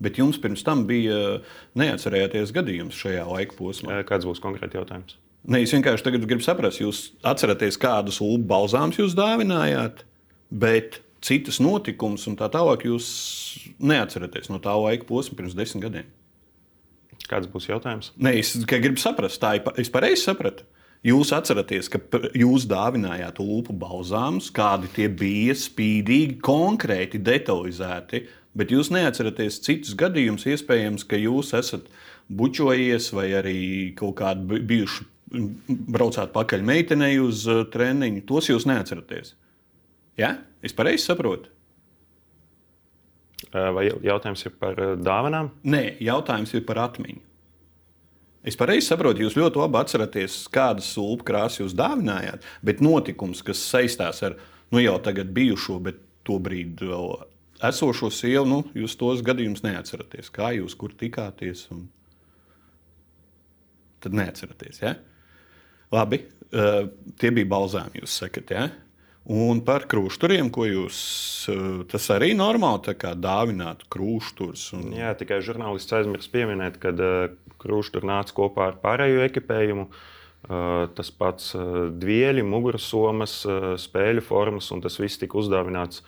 Bet jums pirms tam bija neatcerēties gadījums šajā laika posmā. Kāds būs konkrēti jautājums? Nē, es vienkārši gribu saprast, jūs atceraties, kādus ulu balzāmus jūs dāvinājāt, bet citas notikumus un tā tālāk jūs neatceraties no tā laika posma pirms desmit gadiem. Kāds būs jautājums? Nē, es gribu saprast, tā ir es pareizi sapratu. Jūs atceraties, ka jūs dāvinājāt lupu balzāmus, kādi tie bija spīdīgi, konkrēti, detalizēti. Bet jūs neatceraties citus gadījumus, iespējams, ka jūs esat bučojies vai arī kaut kādu bijušu braucāt pakaļ meitenei uz uh, treniņu. Tos jūs neatceraties. Ja? Es pareizi saprotu. Vai jautājums ir par dāvanām? Nē, jautājums ir par atmiņu. Es pareizi saprotu, jūs ļoti labi atceraties, kādas sūkļu krāsas jūs dāvinājāt, bet notikums, kas saistās ar nu, jau tagad bijušo, bet to brīdi vēl esošo sievu, nu, jūs tos gadījumus neatceraties. Kā jūs kur tikāties? Un... Tad neatceraties. Ja? Labi, uh, tie bija balzāmi, jūs sakat. Ja? Un par krūšturiem, ko jūs. Uh, tas arī normāli dāvināt krūšturus. Un... Jā, tikai žurnālists aizmirst pieminēt, ka uh, krūštur nāca kopā ar pārējo ekipējumu. Tas pats dvieļi, mugursomas, spēļu formas, un tas viss tika uzdāvināts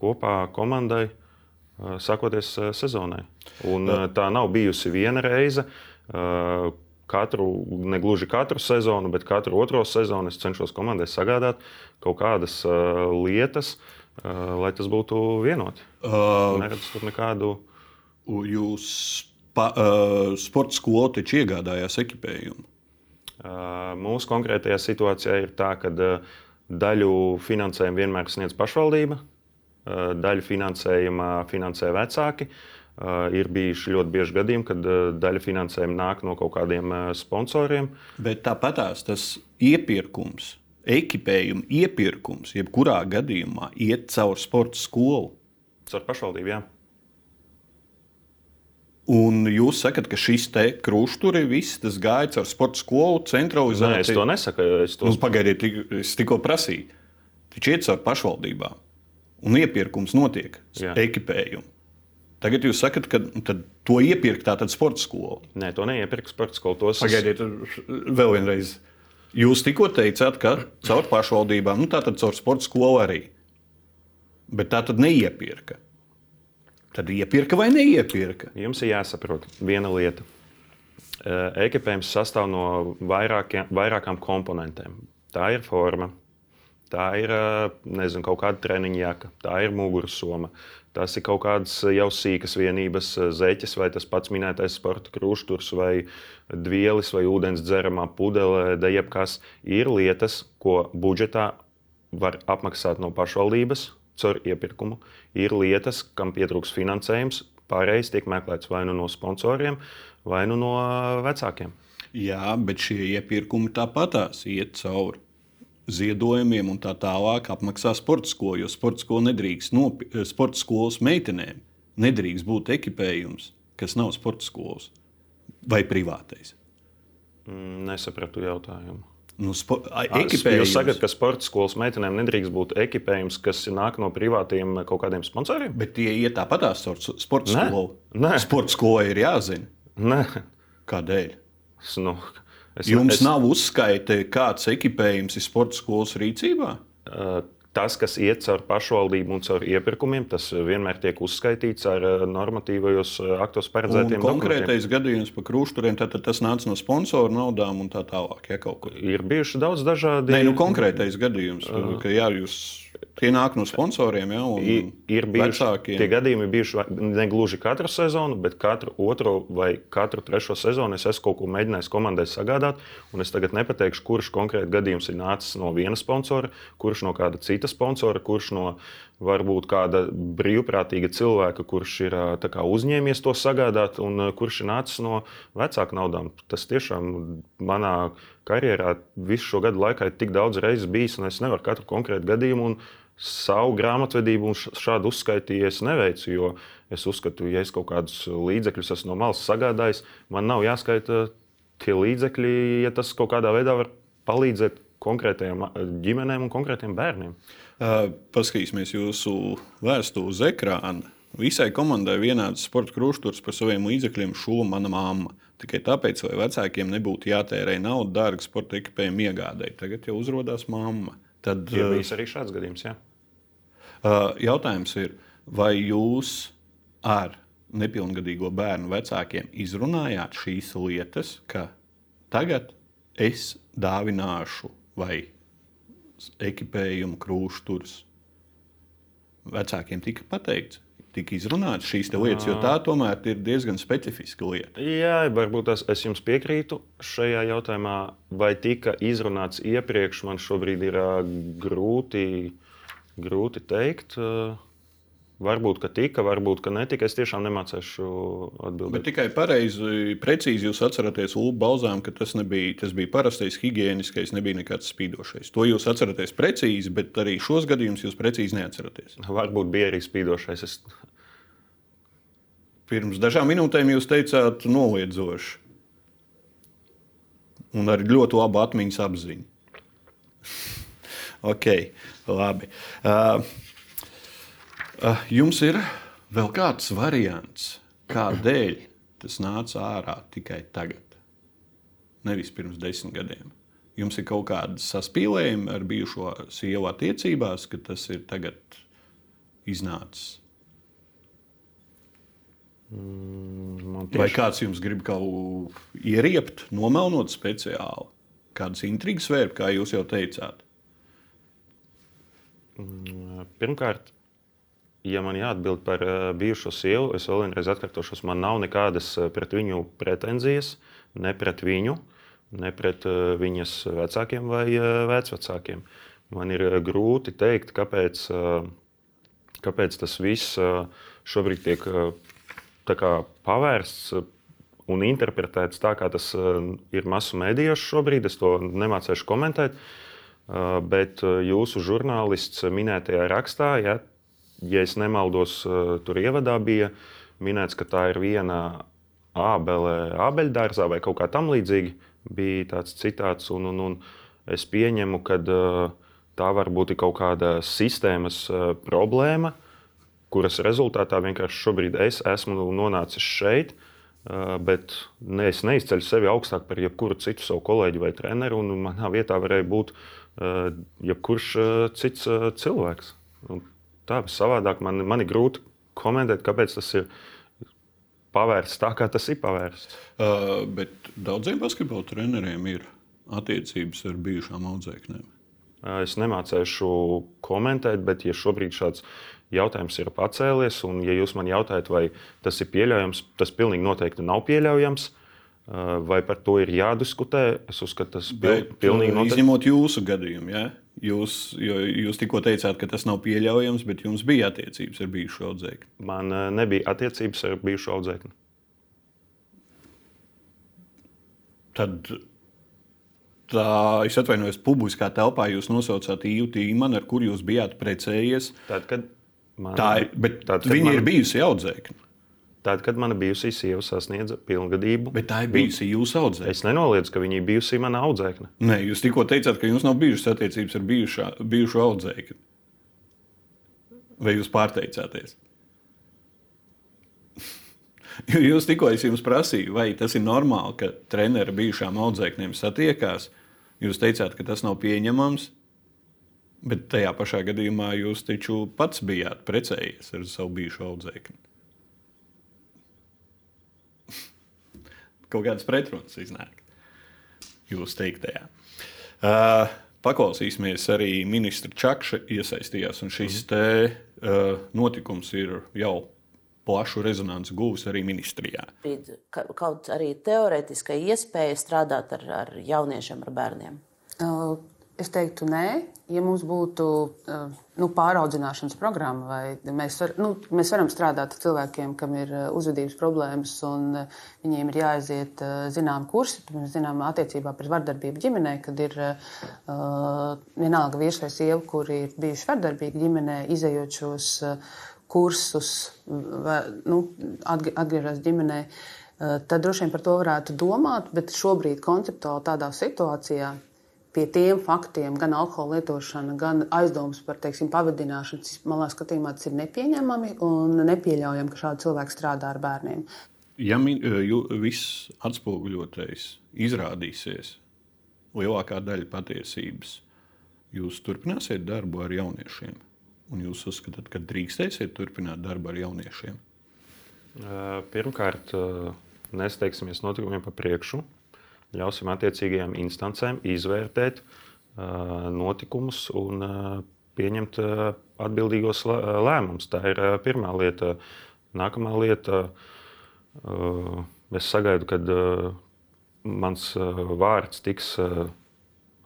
kopā komandai, sakoties sezonai. Un, tā nav bijusi viena reize. Katru, ne gluži katru sezonu, bet katru otro sezonu es cenšos komandai sagādāt kaut kādas uh, lietas, uh, lai tas būtu vienoti. Uh, Neredzu tur nekādu. Jūs pa, uh, sporta skolu taču iegādājās ekipējumu. Uh, mūsu konkrētajā situācijā ir tā, ka uh, daļu finansējumu vienmēr sniedz pašvaldība, Eh, daļu finansējuma finansē vecāki. Uh, ir bijuši ļoti bieži gadījumi, kad uh, daļa finansējuma nāk no kaut kādiem sponsoriem. Bet tāpatās tas iepirkums, ekipējuma iepirkums, jebkurā gadījumā iet caur sporta skolu. Caur pašvaldību, jā. Un jūs sakat, ka šis te krusturi viss tas gāja caur sporta skolu centralizāciju? Nē, es to nesaku. Es to... Nu, pagaidiet, es tikko prasīju. Taču iet caur pašvaldībām un iepirkums notiek ekipējumu. Tagad jūs sakat, ka to iepirkt tātad sporta skola. Nē, to neiepirkt sporta skola. Tos Pagaidiet, vēl vienreiz. Jūs tikko teicāt, ka caur pašvaldībām, nu tātad caur sporta skolu arī. Bet tā tad neiepirka. Tad iepirka vai neiepirka? Jums ir jāsaprot viena lieta. Ekipējums sastāv no vairākiem, vairākām komponentēm. Tā ir forma, Tā ir nezinu, kaut kāda treniņa jaka, tā ir mugursoma. Tas ir kaut kādas jau sīkas vienības, zeķes, vai tas pats minētais sporta krusturs, vai dvielis, vai ūdens dzeramā pudele, da jebkas. Ir lietas, ko budžetā var apmaksāt no pašvaldības caur iepirkumu. Ir lietas, kam pietrūks finansējums, pārējais tiek meklēts vai nu no sponsoriem, vai nu no vecākiem. Jā, bet šie iepirkumi tāpatās iet cauri ziedojumiem un tā tālāk apmaksā sporta skolu. Jo sporta skola nedrīkst, nopi, eh, sporta skolas meitenēm nedrīkst būt ekipējums, kas nav sporta skolas. vai privātais? Mm, Nesapratu jautājumu. Nu, spo... a- Jūs ekipējums. sakat, ka sporta skolas meitenēm nedrīkst būt ekipējums, kas nāk no privātiem kaut kādiem sponsoriem? Bet tie iet tāpatās caur s- sporta skolu. Nē. Sporta skolai ir jāzina, Nē, kādēļ. nu, es, Jums es, nav uzskaite, kāds ekipējums ir sporta skolas rīcībā? Uh, Tas, kas iet caur pašvaldību un caur iepirkumiem, tas vienmēr tiek uzskaitīts ar uh, normatīvajos uh, aktos Un paredzētiem dokumentiem. konkrētais gadījums par krūšturiem, tad, tas nāca no sponsoru naudām un tā tālāk. Ja. Ir bijuši daudz dažādi. Nē, nu, konkrētais gadījums, ka jā, jūs tie nāk no sponsoriem. Ja, un I- Ir bijuši vecākiem. tie gadījumi, bijuši vai- ne gluži katru sezonu, bet katru otro vai katru trešo sezonu es esmu kaut ko mēģinājis komandai sagādāt. un Es tagad nepateikšu, kurš konkrēti gadījums ir nācis no viena sponsora, kurš no kāda cita sponsora, kurš no varbūt kāda brīvprātīga cilvēka, kurš ir kā uzņēmies to sagādāt, un kurš ir nācis no vecāku naudām. Tas tiešām manā karjerā visu šo gadu laikā ir tik daudz reizes bijis, un es nevaru katru konkrētu gadījumu savu grāmatvedību un šādu uzskaitīju es neveicu. Jo es uzskatu, ja es kaut kādus līdzekļus esmu no malas sagādājis, man nav jāskaita tie līdzekļi, ja tas kaut kādā veidā var palīdzēt konkrētajām ģimenēm un konkrētiem bērniem. Uh, Paskatīsimies jūsu vēstuli uz ekrāna. Visai komandai vienāds sporta krusturs par saviem līdzekļiem šūla mana mamma. Tikai tāpēc, lai vecākiem nebūtu jātērē nauda dārga sporta ekipējuma iegādēji. Tagad jau uzrādās mamma. Tad Ir bijis arī šāds gadījums. Uh, jautājums ir, vai jūs ar nepilngadīgo bērnu vecākiem izrunājāt šīs lietas, ka tagad es dāvināšu vai ekipējumu krūšturus? Vecākiem tika pateikts, tika izrunāts šīs lietas, jo tā tomēr ir diezgan specifiska lieta. Jā, varbūt es, es jums piekrītu šajā jautājumā. Vai tika izrunāts iepriekš, man šobrīd ir grūti, grūti teikt. Ā, Varbūt, ka tika, varbūt, ka netika. Es tiešām nemācīšu Bet atbildēt. tikai pareizi, precīzi jūs atceraties Ulu balzām, ka tas, nebija, tas bija parastais higiēniskais, nebija nekāds spīdošais. To jūs atceraties precīzi, bet arī šos gadījumus jūs precīzi neatceraties. Varbūt bija arī spīdošais. Es, Pirms dažām minūtēm jūs teicāt, noliedzoši. Un ar ļoti labu atmiņas apziņu. [laughs] ok, labi. Uh, jums ir vēl kāds variants, kādēļ tas nāca ārā tikai tagad, nevis pirms desmit gadiem. Jums ir kaut kāda saspīlējuma ar bijušo sievu attiecībās, ka tas ir tagad iznācis. man Vai tieši, kāds jums grib kaut ko ieriept, nomelnot speciāli? Kādas intrigas vērp, kā jūs jau teicāt? pirmkārt, ja man jāatbild par ā, bijušo sievu, es vēl vienreiz atkārtošos, man nav nekādas ā, pret viņu pretenzijas, ne pret viņu, ne pret ā, viņas vecākiem vai vecvecākiem. Man ir grūti pateikt, kāpēc, kāpēc tas viss šobrīd tiek kā pavērsts un interpretēts tā, kā tas ir masu mēdījos šobrīd. Es to nemācīšu komentēt. Bet jūsu žurnālists minētajā rakstā, ja, ja es nemaldos, uh, tur ievadā bija minēts, ka tā ir viena ābele, ābeļdārzā vai kaut kā tamlīdzīga. Bija tāds citāts, un, un, un es pieņemu, ka tā var būt kaut kāda sistēmas uh, problēma, kuras rezultātā vienkārši šobrīd es esmu nonācis šeit. Bet ne, es neizceļu sevi augstāk par jebkuru citu savu kolēģi vai treneru. un Manā vietā varēja būt jebkurš cits cilvēks. Tā savādāk man, man ir grūti komentēt, kāpēc tas ir pavērsts tā, kā tas ir pavērsts. Uh, bet daudziem basketbola treneriem ir attiecības ar bijušām audzēknēm. Uh, Es nemācīšu komentēt, bet ja šobrīd šāds jautājums ir pacēlies, un ja jūs man jautājat, vai tas ir pieļaujams, tas pilnīgi noteikti nav pieļaujams. Uh, Vai par to ir jādiskutē? Es uzskatu, tas Bet, pilnīgi uh, noteikti. izņemot jūsu gadījumu, ja? Jūs, jūs tikko teicāt, ka tas nav pieļaujams, bet jums bija attiecības ar bijušo audzēkni. Man uh, nebija attiecības ar bijušo audzēkni. Tad tā, es atvainojos, publiskā telpā jūs nosaucāt īju tīmanu, ar kuru jūs bijāt precējies. Tad, kad man, Tā bet tad, kad viņa man, ir bijusi audzēkne. Tad, kad mana bijusī sieva sasniedza pilngadību, Bet tā ir bijusi jūsu audzēkņa. es nenoliedzu, ka viņa ir bijusi mana audzēkne. Nē, jūs tikko teicāt, ka jums nav bijušas attiecības ar bijušā, bijušo audzēkni. Vai jūs pārteicāties? [laughs] Jūs tikko es jums prasīju, vai tas ir normāli, ka treneri bijušām audzēkņiem satiekās. Jūs teicāt, ka tas nav pieņemams, bet tajā pašā gadījumā jūs taču pats bijāt precējies ar savu bijušo audzēkni. Kaut kādas pretrunas iznāk jūsu teiktajā. Uh, paklausīsimies arī ministra Čakša iesaistījās, un šis te, uh, notikums ir jau plašu rezonanci guvis arī ministrijā. Kaut arī teorētiska iespēja strādāt ar, ar jauniešiem, ar bērniem. Es teiktu, nē, ja mums būtu uh, nu, pāraudzināšanas programma, vai mēs, var, nu, mēs varam strādāt ar cilvēkiem, kam ir uh, uzvedības problēmas, un uh, viņiem ir jāaiziet zinām kursi, mēs zinām, attiecībā pret vardarbību ģimenē, kad ir uh, vienalga vīrs vai sieva, kuri ir bijuši vardarbīgi ģimenē, izējot šos kursus, vai, nu, atg atgriežas ģimenē. Tad droši vien par to varētu domāt, bet šobrīd konceptuāli tādā situācijā pie tiem faktiem, gan alkohola lietošana, gan aizdomas par teiksim, pavadināšanu, manā skatījumā tas ir nepieņemami un nepieļaujami, ka šādi cilvēki strādā ar bērniem. Ja mi- jū- viss atspoguļotais izrādīsies lielākā daļa patiesības, jūs turpināsiet darbu ar jauniešiem. Un jūs uzskatāt, ka drīkstēsiet turpināt darbu ar jauniešiem? Uh, Pirmkārt, uh, nesteigsimies notikumiem pa priekšu. Ļausim attiecīgajām instancēm izvērtēt uh, notikumus un uh, pieņemt uh, atbildīgos lē- lēmumus. Tā ir uh, pirmā lieta. Nākamā lieta, uh, es sagaidu, kad uh, mans uh, vārds tiks uh,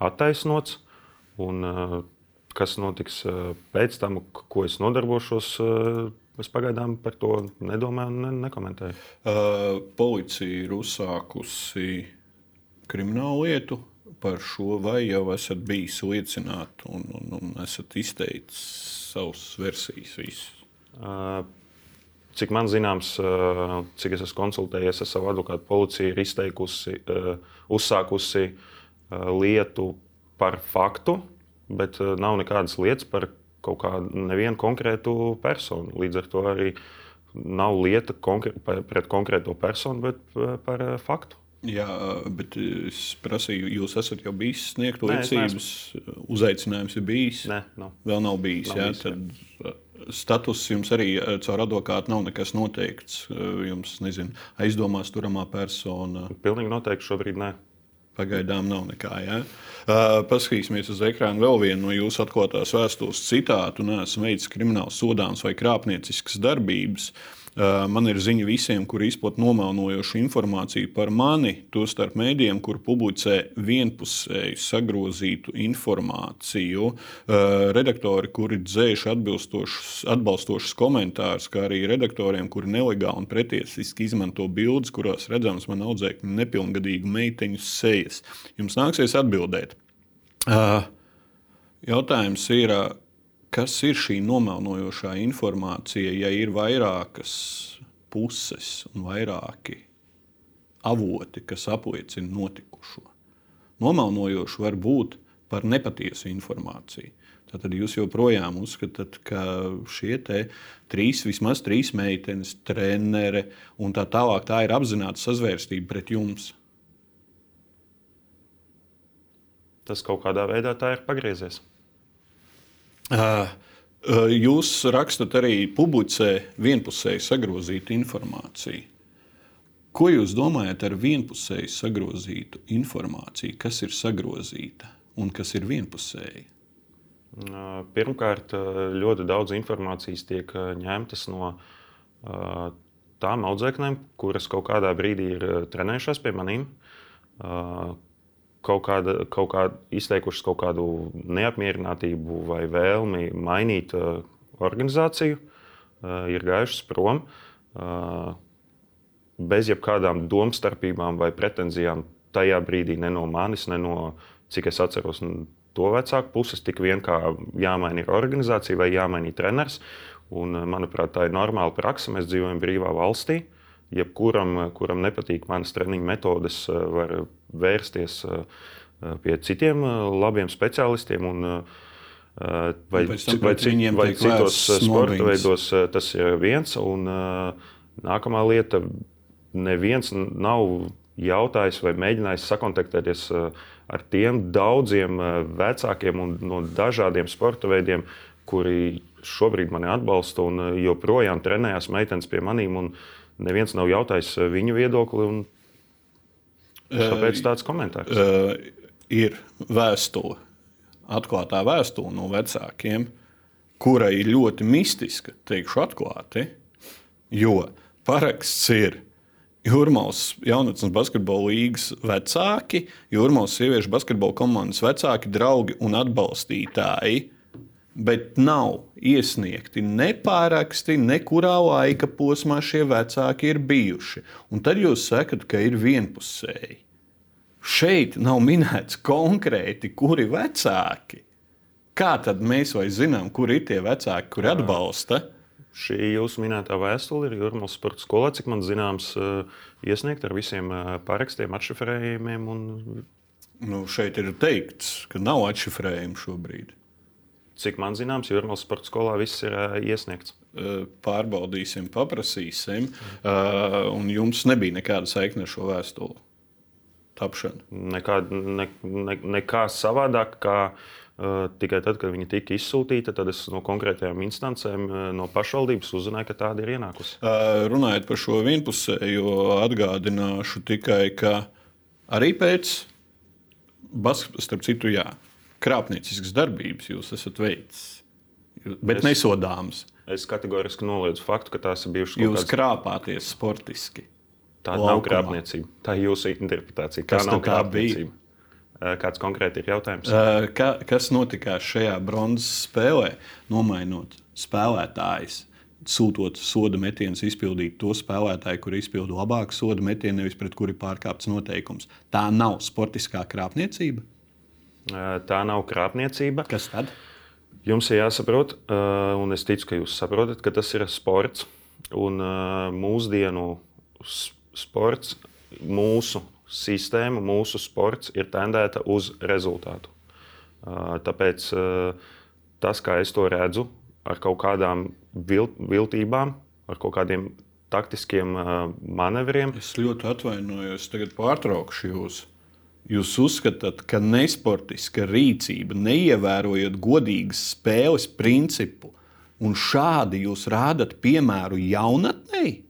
attaisnots. Un, uh, kas notiks uh, pēc tam, ko es nodarbošos, uh, es pagaidām par to nedomāju un ne, nekomentēju. Uh, policija ir uzsākusi kriminālu lietu par šo, vai jau esat bijis liecināts un, un, un esat izteicis savas versijas. Visu. Uh, Cik man zināms, uh, cik es esmu konsultējies ar savu advokātu, policija ir izteikusi, uh, uzsākusi lietu par faktu, bet nav nekādas lietas par kaut kādu nevienu konkrētu personu. Līdz ar to arī nav lieta konkrē, pret konkrēto personu, bet par faktu. Jā, bet es prasīju, jūs esat jau bijis sniegt liecības, uzaicinājums ir bijis. Nē, nav. Vēl nav bijis. Nav jā, bijis, jā. tad uh, status jums arī uh, caur advokātu nav nekas noteikts. Uh, Jums, nezinu, aizdomās turamā persona. Pilnīgi noteikti šobrīd nē. Pagaidām nav nekā. Ja? Uh, paskatīsimies uz ekrāna vēl vienu no jūsu atklātās vēstules citātu. Nē, esmu veicis krimināls sodāms vai krāpnieciskas darbības. Uh, man ir ziņa visiem, kuri izplatīja nomelnojošu informāciju par mani, tostarp mēdījiem, kur publicē vienpusēju sagrozītu informāciju. Redaktori, kuri dzēš atbalstošus komentārus, kā arī redaktoriem, kuri nelegāli un pretiesiski izmanto bildes, kurās redzams man audzēkņu nepilngadīgu meiteņu sejas. Jums nāksies atbildēt. Jautājums ir, kas ir šī nomelnojošā informācija, ja ir vairākas puses un vairāki avoti, kas apliecina notikušo? Nomelnojoši var būt par nepatiesu informāciju. Tad jūs joprojām uzskatāt, ka šie trīs, vismaz trīs meitenes, trenere un tā tālāk, tā ir apzināta sazvērstība pret jums. Tas kaut kādā veidā tā ir pagriezies. Jūs rakstat arī publicē vienpusēji sagrozītu informāciju. Ko jūs domājat ar vienpusēji sagrozītu informāciju? Kas ir sagrozīta un kas ir vienpusēji? Pirmkārt, ļoti daudz informācijas tiek ņemtas no tām audzēknēm, kuras kaut kādā brīdī ir trenējušās pie maniem, kaut kāda, kaut kāda izteikušas kaut kādu neapmierinātību vai vēlmi mainīt uh, organizāciju, uh, ir gājušas prom. Uh, Bez jebkādām domstarpībām vai pretenzijām tajā brīdī ne no manis, ne no, cik es atceros, to vecāku puses, tik vien kā jāmaina organizācija vai jāmaina treneris. Un, manuprāt, tā ir normāla praksa. Mēs dzīvojam brīvā valstī. Jebkuram, kuram nepatīk manas treniņu metodes, var vērsties pie citiem labiem specialistiem. Un, vai, vai, viņiem vai citos sporta veidos tas ir viens. Un, nākamā lieta - neviens nav jautājis vai mēģinājis sakontaktēties ar tiem daudziem vecākiem un no dažādiem sporta veidiem, kuri šobrīd mani atbalsta un joprojām trenējās meitenes pie manīm. un Neviens nav jautājis viņu viedokli. un Tāpēc tāds komentārs. uh, ir vēstule, atklātā vēstule no vecākiem, kura ir ļoti mistiska, teikšu atklāti, jo paraksts ir Jurmālas jaunatnes basketbola līnijas vecāki, Jurmālas sieviešu basketbola komandas vecāki, draugi un atbalstītāji. Bet nav iesniegti ne pāraksti, nekurā laika posmā šie vecāki ir bijuši. Un tad jūs sakat, ka ir vienpusēji. Šeit nav minēts konkrēti, kuri vecāki. Kā tad mēs vai zinām, kur ir tie vecāki, kuri atbalsta? Šī jūsu minētā vēstule ir Jurmālas sporta skolā, cik man zināms, eh, iesniegta ar visiem eh, parakstiem, atšifrējumiem. Un, Nu, šeit ir teikts, ka nav atšifrējumi šobrīd. Cik man zināms, Jurmālas sporta skolā viss ir eh, iesniegts. Uh, Pārbaudīsim, paprasīsim. Uh, Un jums nebija nekāda saikne ar šo vēstuli. Tapšanu. Nekā, ne, ne, nekā savādāk, kā uh, tikai tad, kad viņi tika izsūtīti, tad es no konkrētajām instancēm, uh, no pašvaldības uzzināju, ka tāda ir ienākusi. Uh, Runājot par šo vienpusējo, atgādināšu tikai, ka arī pēc, bas, starp citu, jā, krāpnieciskas darbības jūs esat veicis, bet Es- nesodāms. Es kategoriski noliedzu faktu, ka tās ir bijušas Jūs kādas krāpāties sportiski. Tā nav laukumā. krāpniecība. Tā ir jūsu interpretācija. Tā Kas nav krāpniecība. Eh, Kāds konkrēti ir jautājums? Uh, Ka, kas notikās šajā bronzas spēlē, nomainot spēlētājus? Sūtot soda metienus, izpildīt to spēlētāju, kur izpilda labāku soda metienu, nevis pret kuri pārkāpts noteikums. Tā nav sportiskā krāpniecība. Tā nav krāpniecība. Kas tad? Jums ir jāsaprot, un es ticu, ka jūs saprotat, ka tas ir sports. Un mūsdienu sports, mūsu sistēma, mūsu sports ir tendēta uz rezultātu. Tāpēc tas, kā es to redzu, ar kaut kādām vil- viltībām, ar kaut kādiem taktiskiem manevriem, Es ļoti atvainojos, tagad pārtraukšu jūs. Jūs uzskatāt, ka nesportiska rīcība, neievērojot godīgas spēles principu, un šādi jūs rādat piemēru jaunatnei?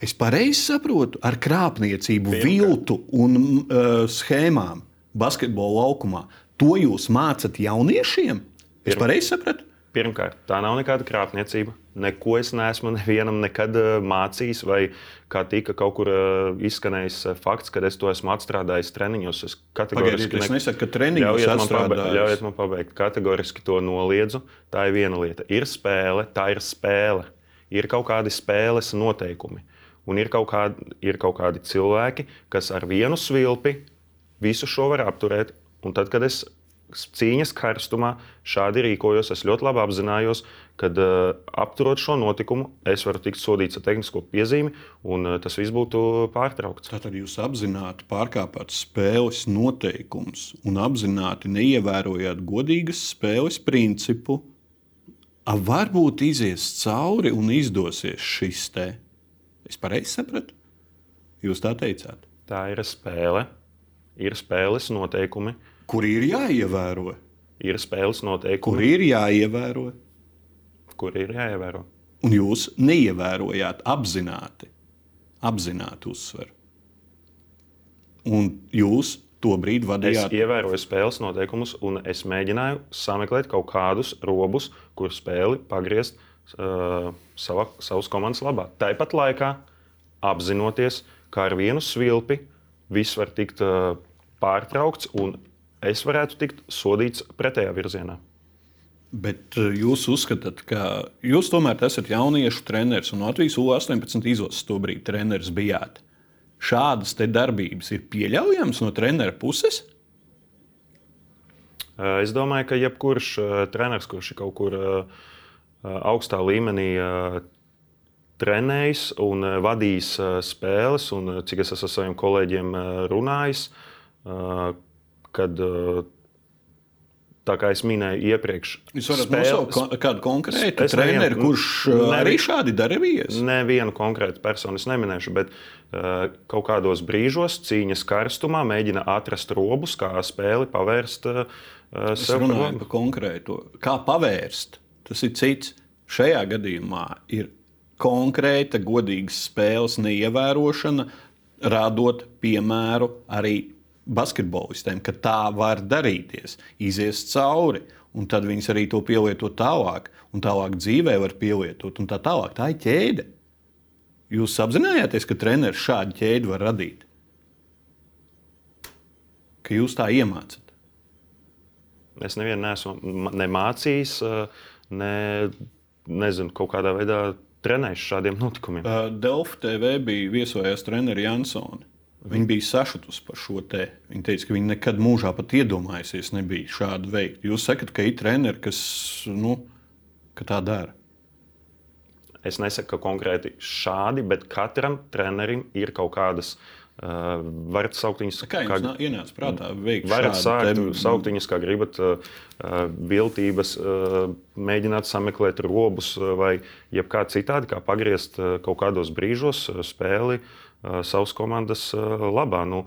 Es pareizi saprotu, ar krāpniecību, viltu un uh, schēmām basketbola laukumā. To jūs mācat jauniešiem? Es pareizi sapratu? Pirmkārt, tā nav nekāda krāpniecība. Neko es neesmu nevienam nekad eh, mācījis, vai kā tika kaut kur eh, izskanējis eh, fakts, ka es to esmu atstrādājis treniņos. Es Pagaidiet, es ne- nesaku, ka treniņos Ļaujiet man, pabe atstrādājis. ļaujiet man pabeigt. Kategoriski to noliedzu. Tā ir viena lieta. Ir spēle, tā ir spēle. Ir kaut kādi spēles noteikumi. Un ir kaut, kādi, ir kaut kādi cilvēki, kas ar vienu svilpi visu šo var apturēt. Un tad, kad es cīņas karstumā šādi rīkojos, es ļoti labi apzinājos, ka uh, apturot šo notikumu, es varu tikt sodīts ar tehnisko piezīmi, un uh, tas viss būtu pārtraukts. Tātad jūs apzināti pārkāpāt spēles noteikumus un apzināti neievērojāt godīgas spēles principu. A, varbūt izies cauri un izdosies šis te. Es pareizi sapratu? Jūs tā teicāt. Tā ir spēle, ir spēles noteikumi, Kur ir jāievēro? ir spēles Kur noteikumi, ir jāievēro? kur ir jāievēro. Un jūs neievērojāt apzināti, apzināti uzsveru. Un jūs to brīdi Es vadījāt ievēroju spēles noteikumus, un es mēģināju sameklēt kaut kādus robus, kur spēli pagriezt uh, sava, savas komandas labā. Tāpat laikā apzinoties, ka ar vienu svilpi viss var tikt uh, pārtraukts, un es varētu tikt sodīts pretējā virzienā. Bet eh, jūs uzskatāt, ka jūs tomēr esat jauniešu treneris un Latvijas U-18 izlases to brīdi treneris bijāt. Šādas darbības ir pieļaujamas no trenera puses? Uh, Es domāju, ka jebkurš uh, treneris, kurš ir kaut kur augstā līmenī trenējis un vadījis spēles, un cik es esmu ar saviem kolēģiem runājis, kad Tā kā es minēju iepriekš, Jūs varat spēle... nosaukt kādu konkrētu treneri, kurš ne, arī šādi darījies? Nevienu konkrētu personu es neminēšu, bet uh, kaut kādos brīžos cīņas karstumā mēģina atrast robus, kā spēli pavērst uh, es. Runāju par konkrētu. Kā pavērst? Tas ir cits. Šajā gadījumā ir konkrēta, godīgas spēles neievērošana, radot piemēru arī basketbolistiem, ka tā var darīties, izies cauri. Un tad viņas arī to pielieto tālāk, un tālāk dzīvē var pielietot, un tā tālāk. Tā ir ķēde. Jūs apzināties, ka treneris šādu ķēdi var radīt? Ka jūs tā iemācāt? Es nevienu neesmu ne mācījis, ne nezinu, kaut kādā veidā trenējis šādiem notikumiem. Delfa TV bija viesojās treneris Jansons. Viņa bija sašutusi par šo te. Viņa teica, ka viņa nekad mūžā pat iedomājusies, nebija šādu veikt. Jūs sakat, ka ir treneri, kas nu, ka tā dara. Es nesaku, ka konkrēti šādi, bet katram trenerim ir kaut kādas. Uh, varat saukt viņus kā jums ienāca prātā veikt varat sākt te... saukt viņus kā gribat, uh, viltības, uh, mēģināt sameklēt robus vai jebkā citādi, kā pagriezt uh, kaut kādos brīžos uh, spēli uh, savas komandas labā. Nu,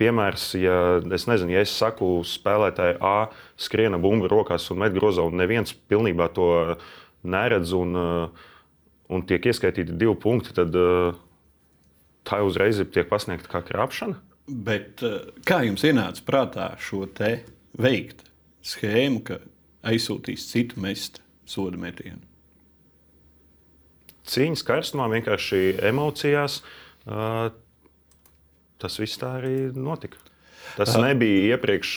piemērs, ja es nezinu, ja es saku spēlētāji A skriena bumbu rokās un met grozā, un neviens pilnībā to neredz un, un tiek ieskaitīti divi punkti, tad tā uzreiz tiek pasniegta kā krāpšana. Bet kā jums ienāca prātā šo te veikt schēmu, ka aizsūtīs citu mest sodu metienu? Cīņas karstumā, vienkārši emocijās, uh, tas viss tā arī notika. Tas nebija iepriekš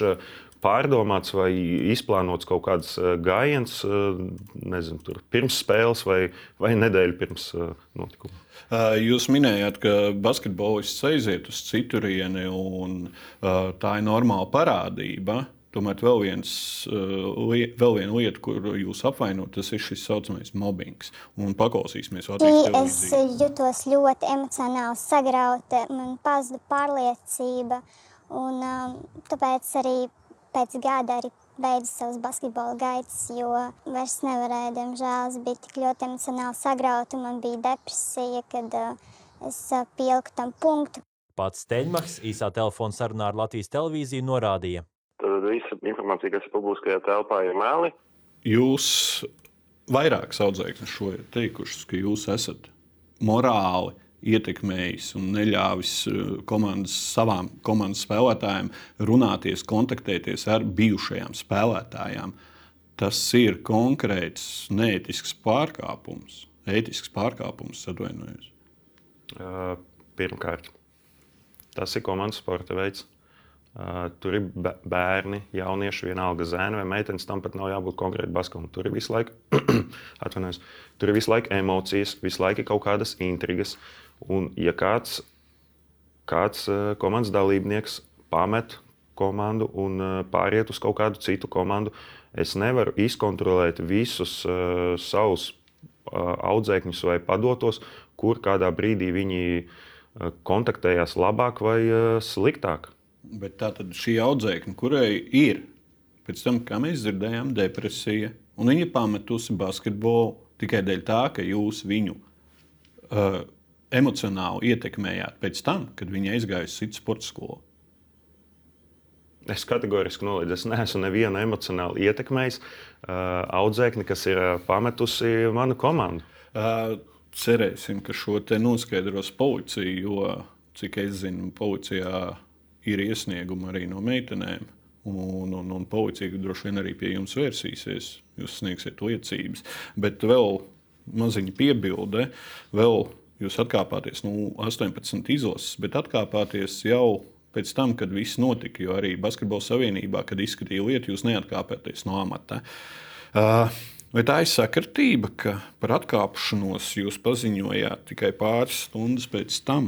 pārdomāts vai izplānots kaut kāds gājiens, nezinu, tur, pirms spēles vai, vai nedēļu pirms notikuma. Jūs minējāt, ka basketbolists aiziet uz citurieni, un tā ir normāla parādība. Tomēr vēl, viens, eh, vēl viena lieta, kur jūs apvainojat, tas ir šis saucamais mobbings. Un paklausīsimies, Es jutos ļoti emocionāli sagrauta, man pazuda pārliecība. Un, um, tāpēc arī pēc gada arī beidzu savus basketbola gaitas, jo vairs nevarēju, diemžēl, es biju tik ļoti emocionāli sagrauta, man bija depresija, kad uh, es uh, pieliku tam punktu. Pats Steņmaks īsā telefona sarunā ar Latvijas televīziju norādīja, tad visa informācija, kas ir publiskajā telpā, ir meli. Jūs vairākas audzēknes šo ir teikušas, ka jūs esat morāli ietekmējis un neļāvis eh, komandas, savām komandas spēlētājiem runāties, kontaktēties ar bijušajām spēlētājām. Tas ir konkrēts neētisks pārkāpums, ētisks pārkāpums, atvainojos. Pirmkārt, tas ir komandas sporta veids. Tur ir bērni, jaunieši, vienalga zēni vai meitenes. Tam pat nav jābūt konkrēti baskulam. Tur ir visu laiku, [clears throat] atvainojos, tur ir visu laiku emocijas, visu laiku kaut kādas intrigas. Un, ja kāds, kāds komandas dalībnieks pamet komandu un pāriet uz kaut kādu citu komandu, es nevaru izkontrolēt visus uh, savus uh, audzēkņus vai padotos, kur kādā brīdī viņi kontaktējās labāk vai uh, sliktāk. Bet tā tad šī audzēkņa, kurai ir pēc tam, kā mēs dzirdējām, depresija, un viņa pametusi basketbolu tikai dēļ tā, ka jūs viņu uh, emocionāli ietekmējāt pēc tam, kad viņa aizgāja uz citu sporta skolu. Es kategoriski noliedzu, es neesmu nevienu emocionāli ietekmējis uh, audzēkni, kas ir uh, pametusi manu komandu. Uh, cerēsim, ka šo te noskaidros policija, jo, cik es zinu, policijā ir iesniegumi arī no meitenēm. Un, un, un policija droši vien arī pie jums vērsīsies. Jūs sniegsiet liecības. Bet vēl maziņa piebilde, vēl jūs atkāpāties no nu, 18 izlases, bet atkāpāties jau pēc tam, kad viss notika. Jo arī Basketbola savienībā, kad izskatīja lietu, jūs neatkāpāties no amata. Uh, Vai tā ir sakritība, ka par atkāpšanos jūs paziņojāt tikai pāris stundas pēc tam,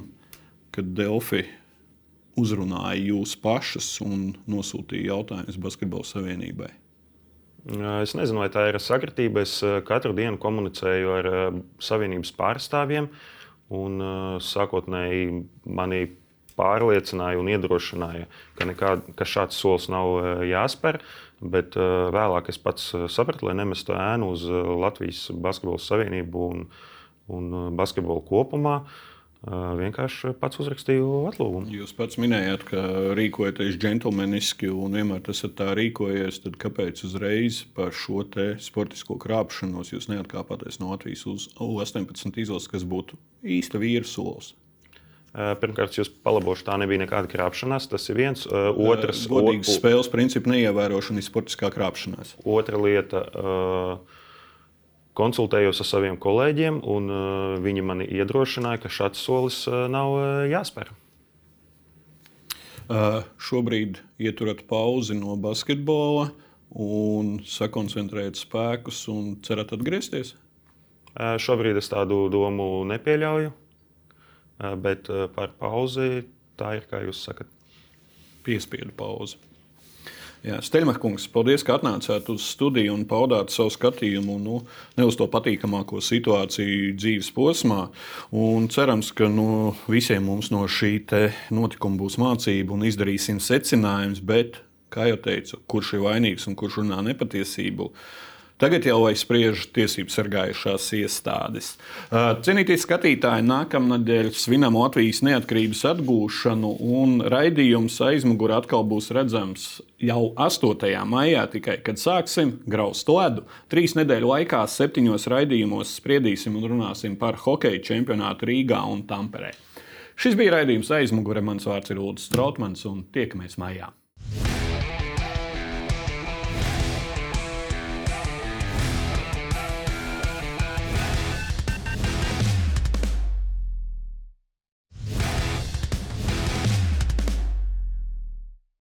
kad Delfi uzrunāja jūs pašas un nosūtīja jautājumus Basketbola savienībai? Es nezinu, vai tā ir sakritība. Es katru dienu komunicēju ar Savienības pārstāvjiem, un sākotnēji manī pārliecināja un iedrošināja, ka, nekā, ka šāds solis nav jāspēr. Bet vēlāk es pats sapratu, lai nemestu ēnu uz Latvijas Basketbola Savienību un, un basketbolu kopumā. Vienkārši pats uzrakstīju atlūgumu. Jūs pats minējāt, ka rīkojaties džentlmeniski un vienmēr esat tā rīkojies. Tad kāpēc uzreiz par šo sportisko krāpšanos jūs neatkāpāties no Latvijas uz U-18 izlases, kas būtu īsta vīra solis? Pirmkārt, jūs palabošu, tā nebija nekāda krāpšanās. Tas ir viens. Otrs, godīgs o, spēles principu neievērošana ir sportiskā krāpšanās. Otra lieta. Uh, konsultējos ar saviem kolēģiem, un uh, viņi mani iedrošināja, ka šāds solis uh, nav uh, jāspēr. Šobrīd ieturat pauzi no basketbola un sakoncentrējat spēkus un cerat atgriezties? Šobrīd es tādu domu nepieļauju, bet par pauzi tā ir, kā jūs sakat. Piespiedu pauzi. Jā, Steļmakungs, paldies, ka atnācāt uz studiju un paudāt savu skatījumu nu, ne uz to patīkamāko situāciju dzīves posmā. Un cerams, ka nu, visiem mums no šī notikuma būs mācība un izdarīsim secinājumus, bet, kā jau teicu, kurš ir vainīgs un kurš runā nepatiesību. Tagad jau spriež tiesību sargājušās iestādes. Cienītie skatītāji, nākamnedēļ svinam Latvijas neatkarības atgūšanu, un raidījums aizmugurē atkal būs redzams jau 8. maijā, tikai kad sāksim graust ledu. Trīs nedēļu laikā, septiņos raidījumos spriedīsim un runāsim par hokeja čempionātu Rīgā un Tamperē. Šis bija raidījums aizmugurē. Mans vārds ir Ulrichs Strautmans, un tiekamies maijā.